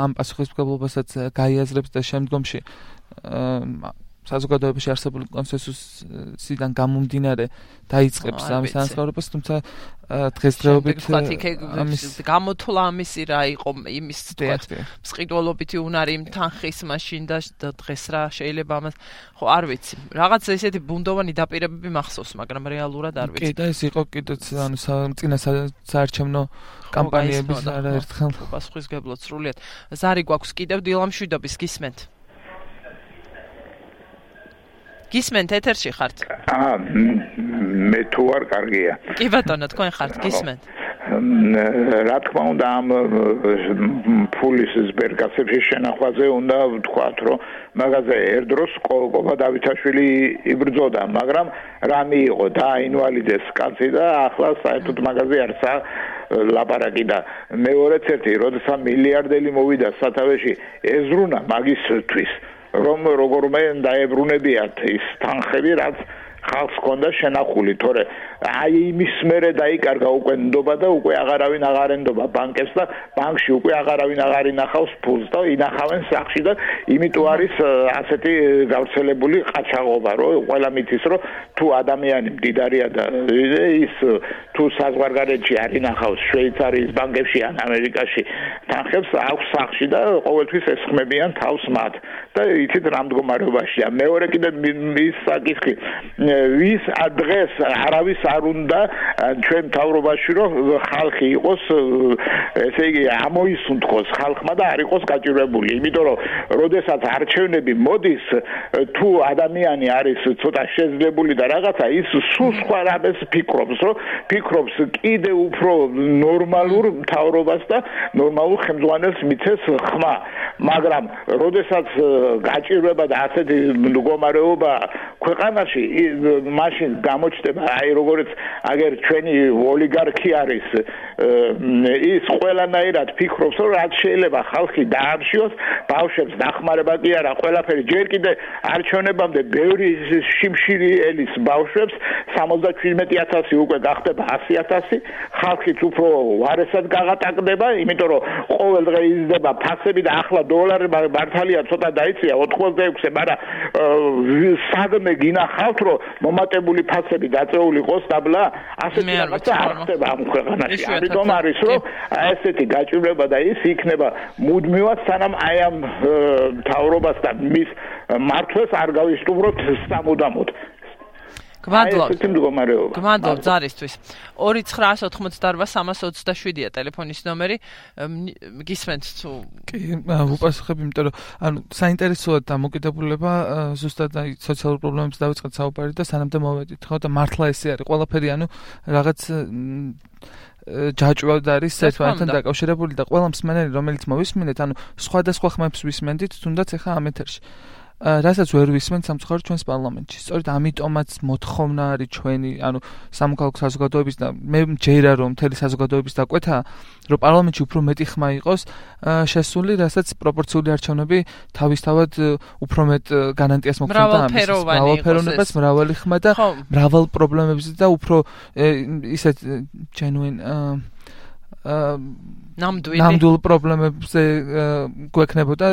ამ პასუხისმგებლობასაც გაიაზრებს და შემდგომში საზოგადოებაში არსებული კონსენსუსიდან გამომდინარე დაიწყებს ამის ანსხაურებას, თუმცა დღესდღეობით ამის გამოთვლა ამისი რა იყო იმის თქვათ მსყიდველობითი უნარი თანხის მაშინ და დღეს რა შეიძლება ამას ხო არ ვიცი. რაღაც ესეთი ბუნდოვანი დაპირებები მახსოვს მაგრამ რეალურად არ ვიცი. კი და ეს იყო კიდეც ანუ წინა საარჩევნო კამპანიების არაერთხელ პასუხისგებლად სრულიად. ზარი გვაქვს კიდევ დილამშვიდობის გისმენთ გისმენთ ეთერში ხართ? აა მე თუ არ კარგია. კი ბატონო, თქვენ ხართ გისმენთ. რა თქმა უნდა ამ ფულის ზბერგაცებში შენახვაზე უნდა ვთქვათ რომ მაგაზე ერდროს კოლკობა დავითაშვილი იბრძოდა მაგრამ რა მიიღო და ინვალიდეს კაცი და ახლა საერთოდ მაგაზე არცა ლაპარაკი და მეორეც ერთი როდესაც მილიარდელი მოვიდა სათავეში ეზრუნა მაგისთვის რომ როგორმე დაებრუნებიათ ის თანხები, რაც ხალხს ქონდა შენახული, თორე აი იმის მერე დაიკარგა უკვე ნდობა და უკვე აღარავინ აღარ ენდობა ბანკებს და ბანკში უკვე აღარავინ აღარ ინახავს ფულს და ინახავენ სახში და იმიტომ არის ასეთი გავრცელებული ყაჩაღობა, რომ ყველა მითის, რომ თუ ადამიანი მდიდარია და ის თუ საზღვარგარეთში არ ინახავს შვეიცარიის ბანკებში ან ამერიკაში თანხებს აქვს სახში და ყოველთვის ესხმებიან თავს მათ და იცით რა მდგომარეობაშია მეორე კიდე ის საკითხი ვის დღეს არავის არ უნდა ჩვენ თავრობაში რომ ხალხი იყოს ესე იგი ამოისუნთქოს ხალხმა და არ იყოს გაჭირვებული. იმიტომ რომ როდესაც არჩევნები მოდის თუ ადამიანი არის ცოტა შეძლებული და რაღაცა ის სულ სხვა რამეს ფიქრობს რომ ფიქრობს კიდე უფრო ნორმალურ თავრობას და ნორმალურ ხელმძღვანელს მიცეს ხმა. მაგრამ როდესაც გაჭირვება და ასეთი მდგომარეობა ქვეყანაში მაშინ გამოჩნდება აი როგორც აგერ ჩვენი ოლიგარქი არის ის ყველანაირად ფიქრობს რომ რაც შეიძლება ხალხი დაამშიოს ბავშვებს დახმარება კი არა ყველაფერი. ჯერ კიდე არჩევნებამდე ბევრი შიმშილი ელის ბავშვებს 77000 უკვე გახდება 100000 ხალხიც უფრო ვარესად გაღატაკდება იმიტომ რომ ყოველ დღე იზრდება ფასები და ახლა დოლარი მართალია ცოტა დაიწია 86-ე მაგრამ საგმე გინახავთ რომ მომატებული ფასები დაწეული ყოს დაბლა ასეთი რაღაცა არ ხდება ამ ქვეყანაში. ამიტომ არის რომ ესეთი გაჭირვება და ის იქნება მუდმივად სანამ აი ამ თავრობასთან მის მართლს არ გავისტუმროთ სამუდამოდ გმადლობთ. გმადლობთ ზარისთვის. 2988327-ია ტელეფონის ნომერი. გისმენთ თუ კი, უპასუხებ, იმიტომ რომ ანუ საინტერესოა დამოკიდებულება ზუსტად აი სოციალურ პრობლემებს დავიწყეთ საუბარი და სანამდე მოვედით, ხო და მართლა ესე არის ყველაფერი ანუ რაღაც ჯაჭვა და არის ერთმანეთთან დაკავშირებული და ყველა მსმენელი რომელიც მოვისმინეთ, ანუ სხვადასხვა ხმებს ვისმენდით, თუნდაც ახლა ამ ეთერში. რასაც ვერ ვისმენთ სამწუხაროდ ჩვენს პარლამენტში. სწორედ ამიტომაც მოთხოვნა არის ჩვენი, ანუ სამოქალაქო საზოგადოების და მე მჯერა რომ მთელი საზოგადოების დაკვეთა, რომ პარლამენტში უფრო მეტი ხმა იყოს შესული, რასაც პროპორციული არჩევნები თავისთავად უფრო მეტ გარანტიას მოქმედა ამის. მრავალფეროვნებას, მრავალი ხმა და მრავალ პრობლემებზე და უფრო ისეთ genuine ნამდვილი. ნამდვილ პრობლემებზე გვექნებოდა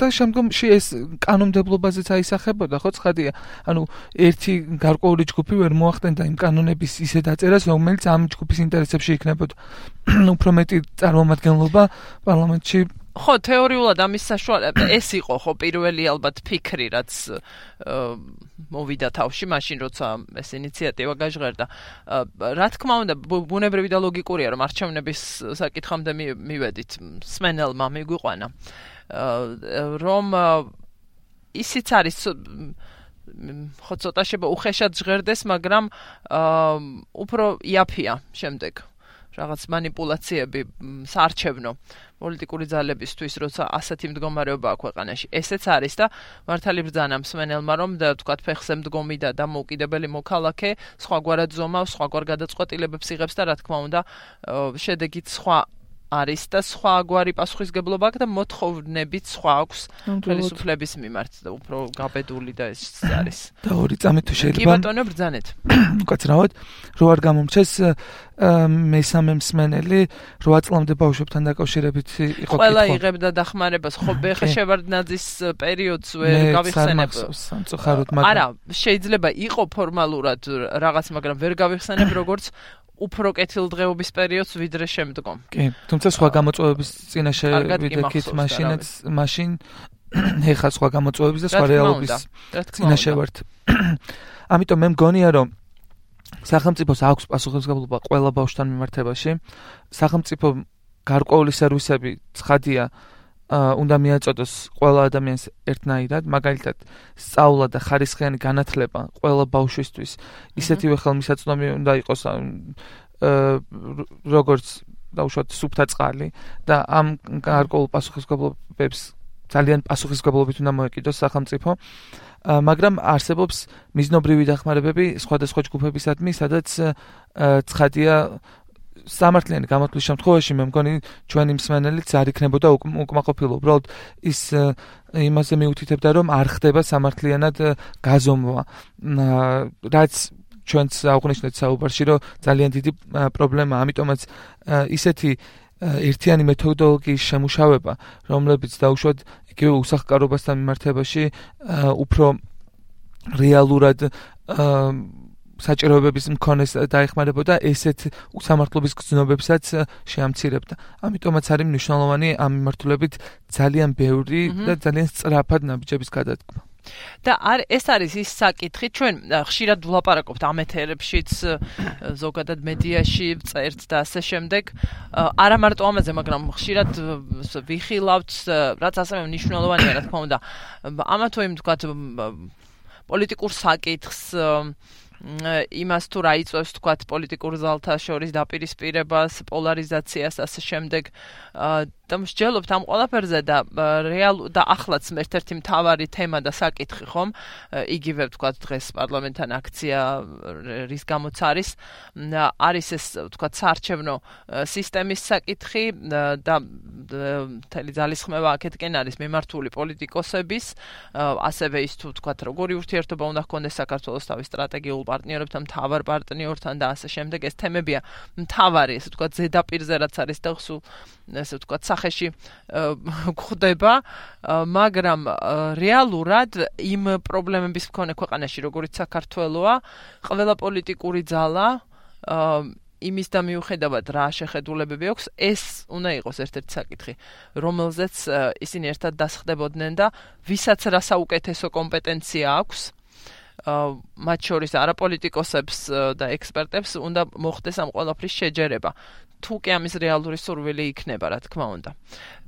და შემდგომში ეს კანონმდებლობაზეც აისახებოდა ხო? ცხადია ანუ ერთი გარკვეული ჯგუფი ვერ მოახდენდა იმ კანონების ისე დაწერას რომელიც ამ ჯგუფის ინტერესებში იქნებოდა. *clears throat* უფრო მეტი წარმომადგენლობა პარლამენტში ხო თეორიულად ამის საშუალება ეს იყო ხო პირველი ალბათ ფიქრი რაც მოვიდა თავში მაშინ როცა ეს ინიციატივა გაჟღერდა. რა თქმა უნდა ბუნებრივი და ლოგიკურია რომ არჩევნების საკითხამდე მივედით სმენელმა მიგვიყვანა. რომ ისიც არის ხო ცოტა შეიძლება უხეშად ჟღერდეს მაგრამ უფრო იაფია შემდეგ რაღაც манипуляციები საარჩევნო პოლიტიკური ძალებისთვის, როცა ასეთი მდგომარეობაა ქვეყანაში. ესეც არის და მართალი ბრძანა მსმენელმა, რომ თქვა ფეხზე მდგომი და დამოუკიდებელი მოქალაქე სხვაგვარად ზომავს, სხვაგვარ გადაწყვეტილებებს იღებს და რა თქმა უნდა შედეგიც სხვა არის და სხვა გვარი პასუხისგებლობა აქვს და მოთხოვნებიც სხვა აქვს ხელისუფლების მიმართ და უფრო გაბედული და ეს არის. *coughs* და ორი წამი თუ შეიძლება. კი ბატონო ბრძანეთ. *coughs* უკაცრავად, რო არ გამომჩეს მესამე მსმენელი 8 წლამდე ბავშვებთან დაკავშირებით იყო კითხვა. ყველა იღებდა დახმარებას, ხო ბეხა შევარდნაძის პერიოდს ვერ გავიხსენებ. სამწუხაროდ მაგრამ არა, შეიძლება იყო ფორმალურად რაღაც, მაგრამ ვერ გავიხსენებ *coughs* როგორც უფრო კეთილდღეობის პერიოდს ვიდრე შემდგომ. კი, თუმცა სხვა გამოწვევების წინაშე ვიდექით მაშინაც მაშინ *coughs* ეხა სხვა გამოწვევების და სხვა რეალობის წინაშე ვართ. *coughs* ამიტომ მე მგონია რომ სახელმწიფოს აქვს პასუხისმგებლობა ყველა ბავშვთან მიმართებაში. სახელმწიფო გარკვეული სერვისები ცხადია უნდა მიაწოდოს ყველა ადამიანს ერთნაირად, მაგალითად, სწავლა და ხარისხიანი განათლება ყველა ბავშვისთვის ისეთივე ხელმისაწვდომი უნდა იყოს როგორც დაუშვათ სუფთა წყალი და ამ გარკვეულ პასუხისმგებლობებს ძალიან პასუხისმგებლობით უნდა მოეკიდოს სახელმწიფო. მაგრამ არსებობს მიზნობრივი დახმარებები სხვადასხვა ჯგუფებისადმი, სადაც ცხადია სამართლიანი გამოთვლის შემთხვევაში მე მგონი ჩვენი მსმენელიც არ იქნებოდა უკმაყოფილო. უბრალოდ ის იმაზე მიუთითებდა რომ არ ხდება სამართლიანად გაზომვა. რაც ჩვენც აღნიშნეთ საუბარში რომ ძალიან დიდი პრობლემაა, ამიტომაც ისეთი ერთიანი მეთოდოლოგიის შემუშავება, რომლებიც დაუშვათ იგივე უსახკარობასთან მიმართებაში უფრო რეალურად საჭიროებების მქონეს დაეხმარებოდა ესეთ უსამართლობის გზნობებსაც შეამცირებდა. ამიტომაც არის მნიშვნელოვანი ამ მიმართულებით ძალიან ბევრი და ძალიან სწრაფად ნაბიჯების გადადგმა. და არ ეს არის ის საკითხი ჩვენ ხშირად ვლაპარაკობთ ამ ეთერებშიც ზოგადად მედიაში წერთ და ასე შემდეგ არა მარტო ამაზე მაგრამ ხშირად ვიხილავთ რაც ასევე მნიშვნელოვანია რა თქმა უნდა ამა თუ იმ თქვა პოლიტიკურ საკითხს იმას თუ რა იწევს თქვა პოლიტიკურ ზალთა შორის დაპირისპირებას, პოლარიზაციას ასე შემდეგ და მსჯელობთ ამ ყველაფერზე და რეალ და ახლაც ერთ-ერთი მთავარი თემა და საკითხი ხომ? იგივე თქვა დღეს პარლამენტთან აქცია რის გამოც არის. არის ეს თქვა საარჩევნო სისტემის საკითხი და თელი ძალისხმევა აქეთკენ არის მიმართული პოლიტიკოსების. ასევე ის თუ თქვა როგორი ურთიერთობა უნდა ჰქონდეს საქართველოს თავის სტრატეგიულ პარტნიორებთან მთავარ პარტნიორთან და ასე შემდეგ. ეს თემებია მთავარი ესე თქვა ზედაპირზე რაც არის და სულ ესე ვთქვა, სახეში გვხვდება, მაგრამ რეალურად იმ პრობლემების მქონე ქვეყანაში, როგორიც საქართველოა, ყველა პოლიტიკური ძალა იმის და მიუხედავად რა შეხედულებები აქვს, ეს უნდა იყოს ერთ-ერთი საკითხი, რომელზეც ისინი ერთად დასხდებოდნენ და ვისაც რა საუკეთესო კომპეტენცია აქვს, მათ შორის არაპოლიტიკოსებს და ექსპერტებს უნდა მოხდეს ამ ყველაფრის შეჯერება. თუ კი ამის რეალური სურვილი იქნება, რა თქმა უნდა.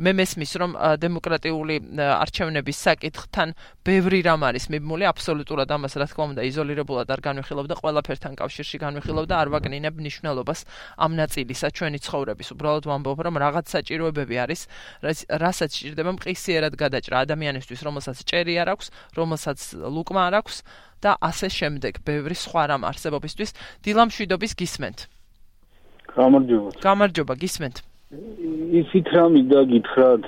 მე მესმის, რომ დემოკრატიული არჩევნების საკითხთან ბევრი რამ არის მიბმული, აბსოლუტურად ამას რა თქმა უნდა იზოლირებულად არ განვიხილავ და ყველაფერთან კავშირში განვიხილავ და არ ვაგნინებ ნიშნულობას ამ ნაწილისა ჩვენი ცხოვრების. უბრალოდ ვამბობ, რომ რაღაც საჭიროებები არის, რასაც ჭირდება მყისიერად გადაჭრა ადამიანისთვის, რომელსაც ჭერი არ აქვს, რომელსაც ლუკმა არ აქვს და ასე შემდეგ. ბევრი სხვა რამ არსებობისთვის დილამშვიდობის გისმენთ. გამარჯობა. გამარჯობა, გისმენთ. ისიც რა მინდა გითხრათ,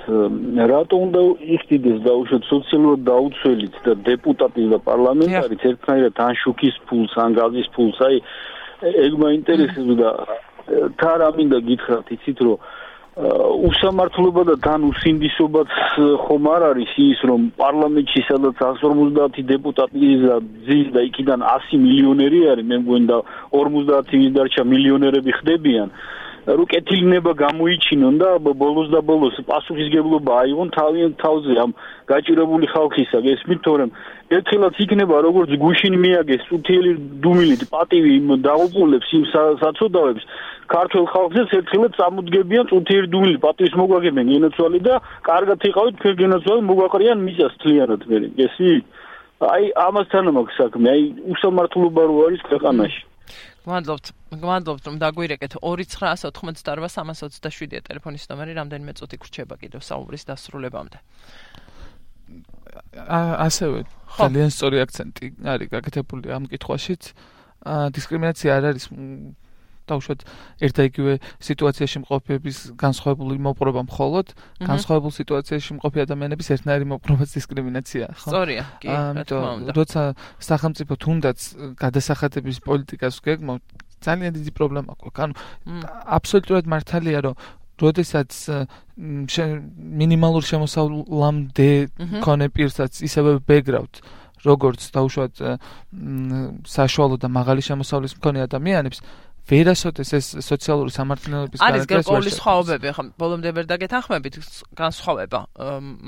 რატო უნდა იხდიდეს დაუშვათ სოციალურად დაუცველიც და დეპუტატი და პარლამენტარიც ერთნაირად ან შუქის ფულს, ან გაზის ფულს, აი ეგ მაინტერესებდა. თა რა მინდა გითხრათ, იცით რომ უსამართლობა და თან უსინდისობაც ხომ არ არის ის რომ პარლამენტში სადაც 150 დეპუტატი ზის და იქიდან 100 მილიონერი არის. მე მგონი და 50 ის დარჩა მილიონერები ხდებიან რუკეთილნება გამოიჩინონ და ბოლოს და ბოლოს პასუხისგებლობა აიღონ თავიანთ თავზე ამ გაჭირებული ხალხისა გესმით თორემ ერთხელაც იქნება როგორც გუშინ მიაგეს წუთიელი დუმილით პატივი იმ დაუყოლებს იმ საწოდავებს ქართულ ხალხზეც ერთხელაც წამოდგებიან წუთიერი დუმილი პატრის მოგვაგებენ გენოცვალი და კარგად იყავით თქვენ გენოცვალი მოგვაყრიან მისას თლიანად. მე გესი აი ამასთან მაქვს საქმე. აი უსამართლობა რო არის ქვეყანაში გმადლობთ გმადლობთ რომ დაგვირეკეთ 2988327 ტელეფონის ნომერი რამდენიმე წუთი გრჩება კიდევ საუბრის დასრულებამდე. ასევე ძალიან სწორი აქცენტი არის გაკეთებული ამ კითხვაშიც. დისკრიმინაცია არ არის დაუშვათ ერთ და იგივე სიტუაციაში მყოფების განსხვავებული მოპყრობა მხოლოდ. განსხვავებულ სიტუაციაში მყოფი ადამიანების ერთნაირი მოპყრობაც დისკრიმინაციაა ხო? სწორია კი ამიტომ როცა სახელმწიფო თუნდაც გადასახადების პოლიტიკას გეგმო ძალიან დიდი პრობლემა აქვს ანუ აბსოლუტურად მართალია რომ როდესაც მინიმალურ შემოსავლამდე კონე პირსაც ისევე ბეგრაუდ როგორც დაუშვათ საშუალო და მაღალი შემოსავლის მქონე ადამიანებს ვერასოდეს ეს სოციალური სამართლიანობის გარკვეულ არის გარკვეული სხვაობები ხო ბოლომდე ვერ დაგეთანხმებით განსხვავება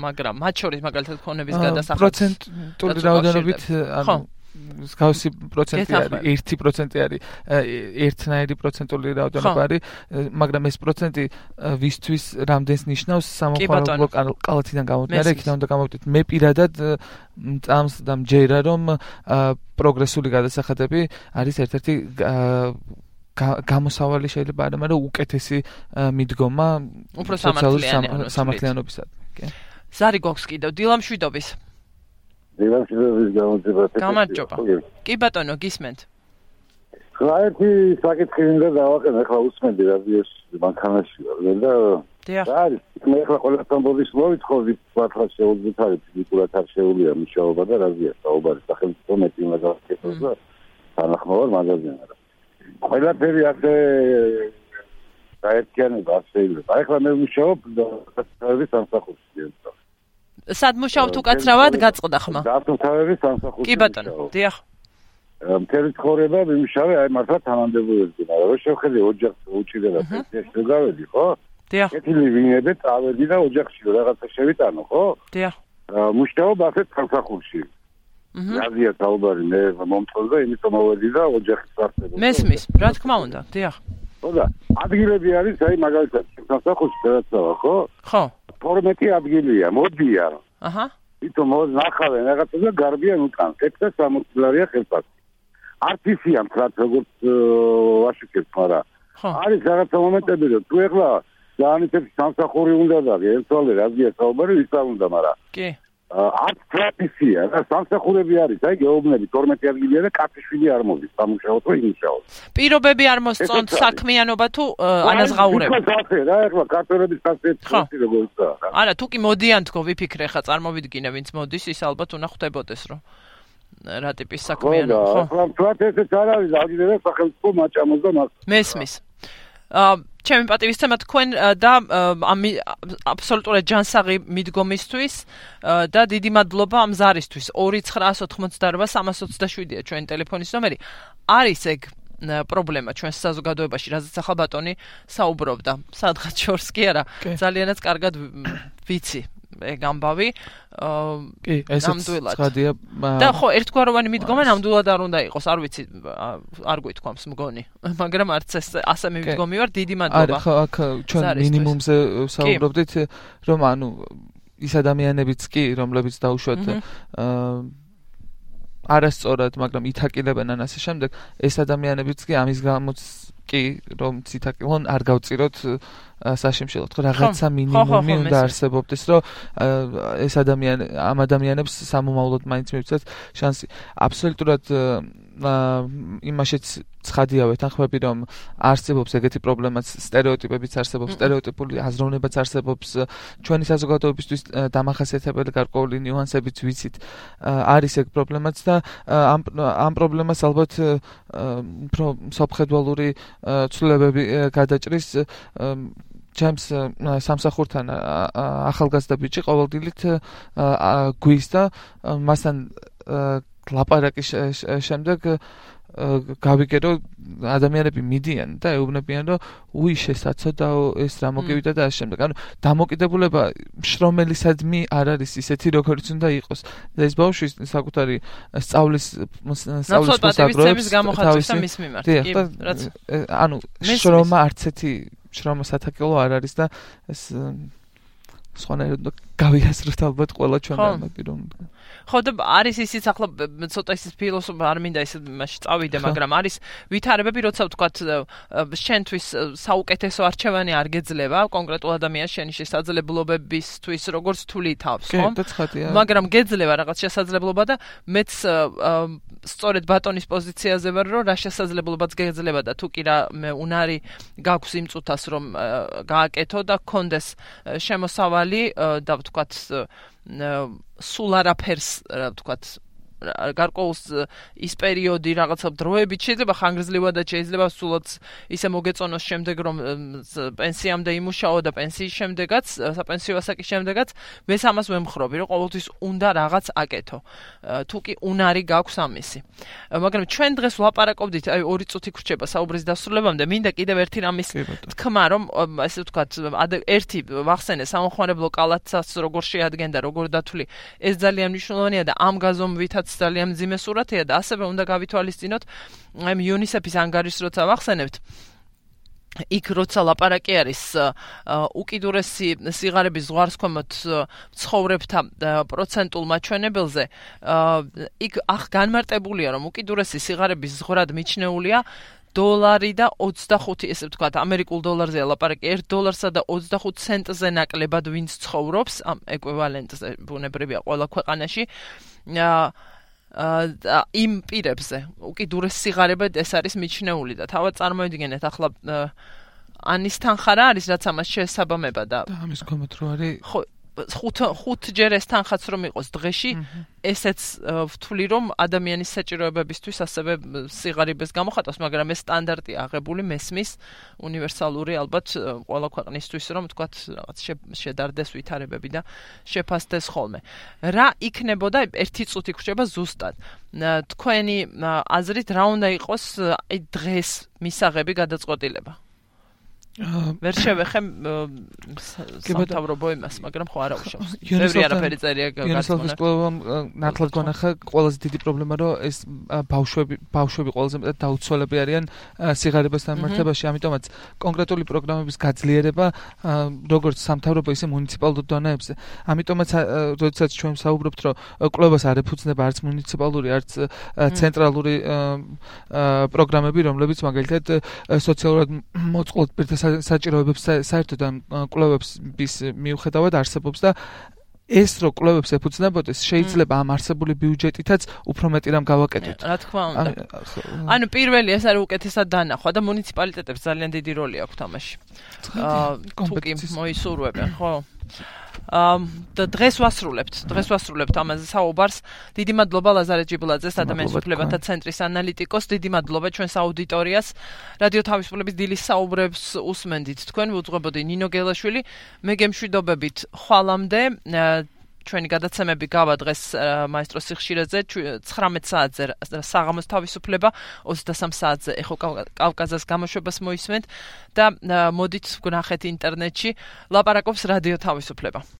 მაგრამ მათ შორის მაგალითად ქონების გადასახადს პროცენტული რაოდენობით ანუ მსგავსი პროცენტი არის 1% არის ერთნაირი პროცენტული რაოდენობა არის მაგრამ ეს პროცენტი ვისთვის რამდენს ნიშნავს? სამოქალაქო კალათიდან გამომდინარე იქიდან უნდა გამოვიდეთ მე პირადად წამს და მჯერა რომ პროგრესული გადასახადები არის ერთ-ერთი გამოსავალი შეიძლება არა, მაგრამ უკეთესი მიდგომა უფრო სამართლიანობისა. ზარი გვაქვს კიდევ დილამშვიდობის. დილამშვიდობის გამოძება. გამარჯობა. კი ბატონო, გისმენთ. ხაერთი საკითხი უნდა დავაყენო ახლა უსმენდი რადიოს მანქანაში ვარ და დიახ არის მე ახლა ყველასთან ბოდის მოვითხოვდი თქვა შეუძლოთ არის ფიზიკურად არ შეუძლია მუშაობა და რაზია საუბარი სახელმწიფო მეტი უნდა გაკეთოს და თანახმოვარ მაგაზე არა ყველაფერი ასე საერთიანება შეიძლება ახლა მე მუშაობ და საერთოდ სამსახურში სად მუშაობთ უკაცრავად გაწყდა ხმა? დათუნთავების სამსახურში. კი ბატონო, დიახ. მთელი ცხოვრება მიმშავე აი მართლა თანამდებობებზე, მაგრამ რო შევხედე ოჯახს უჭირდება პენსიაში გავედი, ხო? დიახ. კეთილი ვინები წავედი და ოჯახში რაღაცა შევიტანო, ხო? დიახ. მუშაობ ასეთ სამსახურში. აზია საუბარი მე მომწონს და იმიტომ მოვედი და ოჯახის წარწერა მესმის რა თქმა უნდა დიახ. ხოდა ადგილები არის აი მაგალითად სასახოში რაღაცაა ხო? ხო. 12 ადგილია მოდია. აჰა. თვითონ ნახავენ რაღაცა და გარბიან უკან. 660 დოლარია ხელფასი. არც ისია მქრად როგორც ვაშიკებს მაგრამ არის რაღაცა მომენტები რომ თუ ეხლა დაანიტებს სამსახური უნდა დაგე ერთვალე რაზეა საუბარი ის არ უნდა მაგრამ კი. არც ტრაპიცია და სამსახურები არის, აი გეუბნები 12 ადგილია და კაფეშვილი არ მოდის, სამუშაოდ თუ იმუშაოდ. პირობები არ მოსწონთ საქმიანობა თუ ანაზღაურება. ის ასე რა, ახლა კარტელების სასწრაფო როგორიცაა რა. არა, თუ კი მოდიან თქო, ვიფიქრე ხა წარმოვიდგინე, ვინც მოდის, ის ალბათ უნდა ხვდებოდეს, რომ რა ტიპის საქმიანობა ხო? ხო, თქვათ ესეც არ არის, აგიდერა სახელმწიფო მაჭამოს და მას. მესმის. ჩემი პატივისცემა თქვენ და ამ აბსოლუტურად ჯანსაღი მიდგომისთვის და დიდი მადლობა ამ ზარისთვის. 2988327-ია ჩვენი ტელეფონის ნომერი. არის ეგ პრობლემა ჩვენს საზოგადოებაში რაზეც ახალ ბატონი საუბრობდა. სადღაც შორს კი არა. ძალიანაც კარგად ვიცი ეგ ამბავი კი ესეც ცხადია და ხო ერთგვაროვანი მიდგომა ნამდვილად არ უნდა იყოს არ ვიცი არ გვითქვამს მგონი. *laughs* მაგრამ არც ეს ასე მიდგომი ვარ დიდი მადლობა. არა ხო აქ ჩვენ მინიმუმზე საუბრობდით რომ ანუ ის ადამიანებიც კი რომლებიც დაუშვათ არასწორად მაგრამ ითაკილებენ ან ასე შემდეგ ეს ადამიანებიც კი ამის გამოც კი რომ ციტაკილონ არ გავწიროთ საშემშელოთ ხო რაღაცა მინიმუმი უნდა არსებობდეს რომ ეს ადამიანი ამ ადამიანებს სამომავლოდ მაინც მივცეთ შანსი. აბსოლუტურად იმაშიც ცხადია ვეთანხმები რომ არსებობს ეგეთი პრობლემაც სტერეოტიპებიც არსებობს სტერეოტიპული აზროვნებაც არსებობს ჩვენი საზოგადოებისთვის დამახასიათებელი გარკვეული ნიუანსებიც ვიცით არის ეგ პრობლემაც და ამ ამ პრობლემას ალბათ უფრო საფხედველური ცვლილებები გადაჭრის ჩემს სამსახურთან ახალგაზრდა ბიჭი ყოველდღიურად გვის და მასთან ლაპარაკის შემდეგ გავიგე რომ ადამიანები მიდიან და ეუბნებიან რომ უი შესაძოდაო ეს რა მოგივიდა და ამ შემდეგ. ანუ დამოკიდებულება შრომელისადმი არ არის ისეთი როგორც უნდა იყოს. და ეს ბავშვი საკუთარი სწავლის სწავლის მოსაბრობს გამოხატვის მის მიმართ. კი რაც ანუ შრომა არც ერთი შრომა სათაკელო არ არის და ეს სხვანაირად გავიაზროთ ალბათ ყველა ჩვენ რომ ხო და არის ისიც ახლა ცოტა ის ფილოსოფია არ მინდა ის მასში წავიდე მაგრამ არის ვითარებები როცა ვთქვათ შენთვის საუკეთესო არჩევანი არ გეძლება კონკრეტულ ადამიანს შენი შესაძლებლობებისთვის როგორც თვლი თავს ხო? მაგრამ გეძლება რაღაც შესაძლებლობა და მეც სწორედ ბატონის პოზიციაზე ვარ რომ რა შესაძლებლობაც გეძლება და თუ კი რა მე უნარი გაქვს იმ წუთას რომ გააკეთო და კონდეს შემოსავალი და ვთქვათ სულ არაფერს რა ვთქვათ გარკვეულს ის პერიოდი რაღაცა დროებით შეიძლება ხანგრძლივადაც შეიძლება სულაც ისე მოგეწონოს შემდეგ რომ პენსიამდე იმუშაო და პენსიის შემდეგაც საპენსიო ასაკის შემდეგაც მე ამას ვემხრობი რომ ყოველთვის უნდა რაღაც აკეთო. თუ კი უნარი გაქვს ამისი. მაგრამ ჩვენ დღეს ვლაპარაკობდით აი ორი წუთი გრჩება საუბრის დასრულებამდე მინდა კიდევ ერთი რამის თქმა რომ ესე ვთქვათ ერთი ვახსენე სამხმარებლო კალათსაც როგორ შეადგენდა როგორ დათვლი. ეს ძალიან მნიშვნელოვანია და ამ გაზომვითაც ძალიან მძიმე სურათია და ასევე უნდა გავითვალისწინოთ აი იუნისეფის ანგარის როცა ვახსენებთ იქ როცა ლაპარაკი არის უკიდურესი სიგარების ზღვარსქვემოთ ცხოვრებთა პროცენტულ მაჩვენებელზე იქ ახ განმარტებულია რომ უკიდურესი სიგარების ზღვრად მიჩნეულია დოლარი და 25 ესე ვთქვათ ამერიკულ დოლარზეა ლაპარაკი 1 დოლარსა და 25 ცენტზე ნაკლებად ვინც ცხოვრობს ამ ეკვივალენტზე ბუნებრივია ყველა ქვეყანაში აა იმ პირებზე. უკიდურეს სიღარიბე ეს არის მიჩნეული და თავად წარმოიდგინეთ ახლა ანის თანხა რა არის რაც ამას შეესაბამება და ამის კომეთ რო არის ხო ხუთ ხუთჯერ ეს თანხაც რომ იყოს დღეში, ესეც ვთვლი რომ ადამიანის საჭიროებებისთვის ასევე სიღარიბეს გამოხატავს, მაგრამ ეს სტანდარტი აღებული მესმის უნივერსალური ალბათ ყველა ქვეყნისთვის რომ თქვათ რაღაც შედარდეს ვითარებები და შეფასდეს ხოლმე. რა იქნებოდა ერთი წუთი ხრება ზუსტად. თქვენი აზრით რა უნდა იყოს აი დღეს მისაღები გადაწყვეტილება? ვერ შევეხე სამთავრობო იმას, მაგრამ ხო არა უშავს. ბევრი არაფერი წერია გასწონა. ნახლად გონახა ყველაზე დიდი პრობლემა რომ ეს ბავშვები ბავშვები ყველაზე მეტად დაუცველები არიან სიგარებასთან მიმართებაში, ამიტომაც კონკრეტული პროგრამების გაძლიერება როგორც სამთავრობო ისე მუნიციპალურ დონეებზე. ამიტომაც როდესაც ჩვენ საუბრობთ რომ კლუბას არ ეფუძნება არც მუნიციპალური, არც ცენტრალური პროგრამები, რომლებიც მაგალითად სოციალურად მოწყობილ პირთა საჭიროებებს საერთოდ ამ კლუბებს მიუხედავად არსებობს და ეს რო კლუბებს ეფუძნებოდეს შეიძლება ამ არსებული ბიუჯეტითაც უფრო მეტი რამ გავაკეთოთ. რა თქმა უნდა. ანუ პირველი ეს არის უკეთესად დანახვა და მუნიციპალიტეტებს ძალიან დიდი როლი აქვს თამაში. აა თუკი მოისურვებენ, ხო? და დღეს ვასრულებთ. დღეს ვასრულებთ ამაზე საუბარს. დიდი მადლობა ლაზარე ჯიბლაძე, ადამიანის უფლებათა ცენტრის ანალიტიკოს. დიდი მადლობა ჩვენს აუდიტორიას. რადიო თავისუფლების დილის საუბრებს უსმენდით. თქვენ უძღვებოდი ნინო გელაშვილი. მე გემშვიდობებით ხვალამდე. ჩვენი გადაცემები გავა დღეს მაესტრო სიხშირეზე 19 საათზე საღამოს თავისუფლება 23 საათზე ეხო კავკაზას გამოშვებას მოისმენთ და მოდით გნახეთ ინტერნეტში ლაპარაკობს რადიო თავისუფლება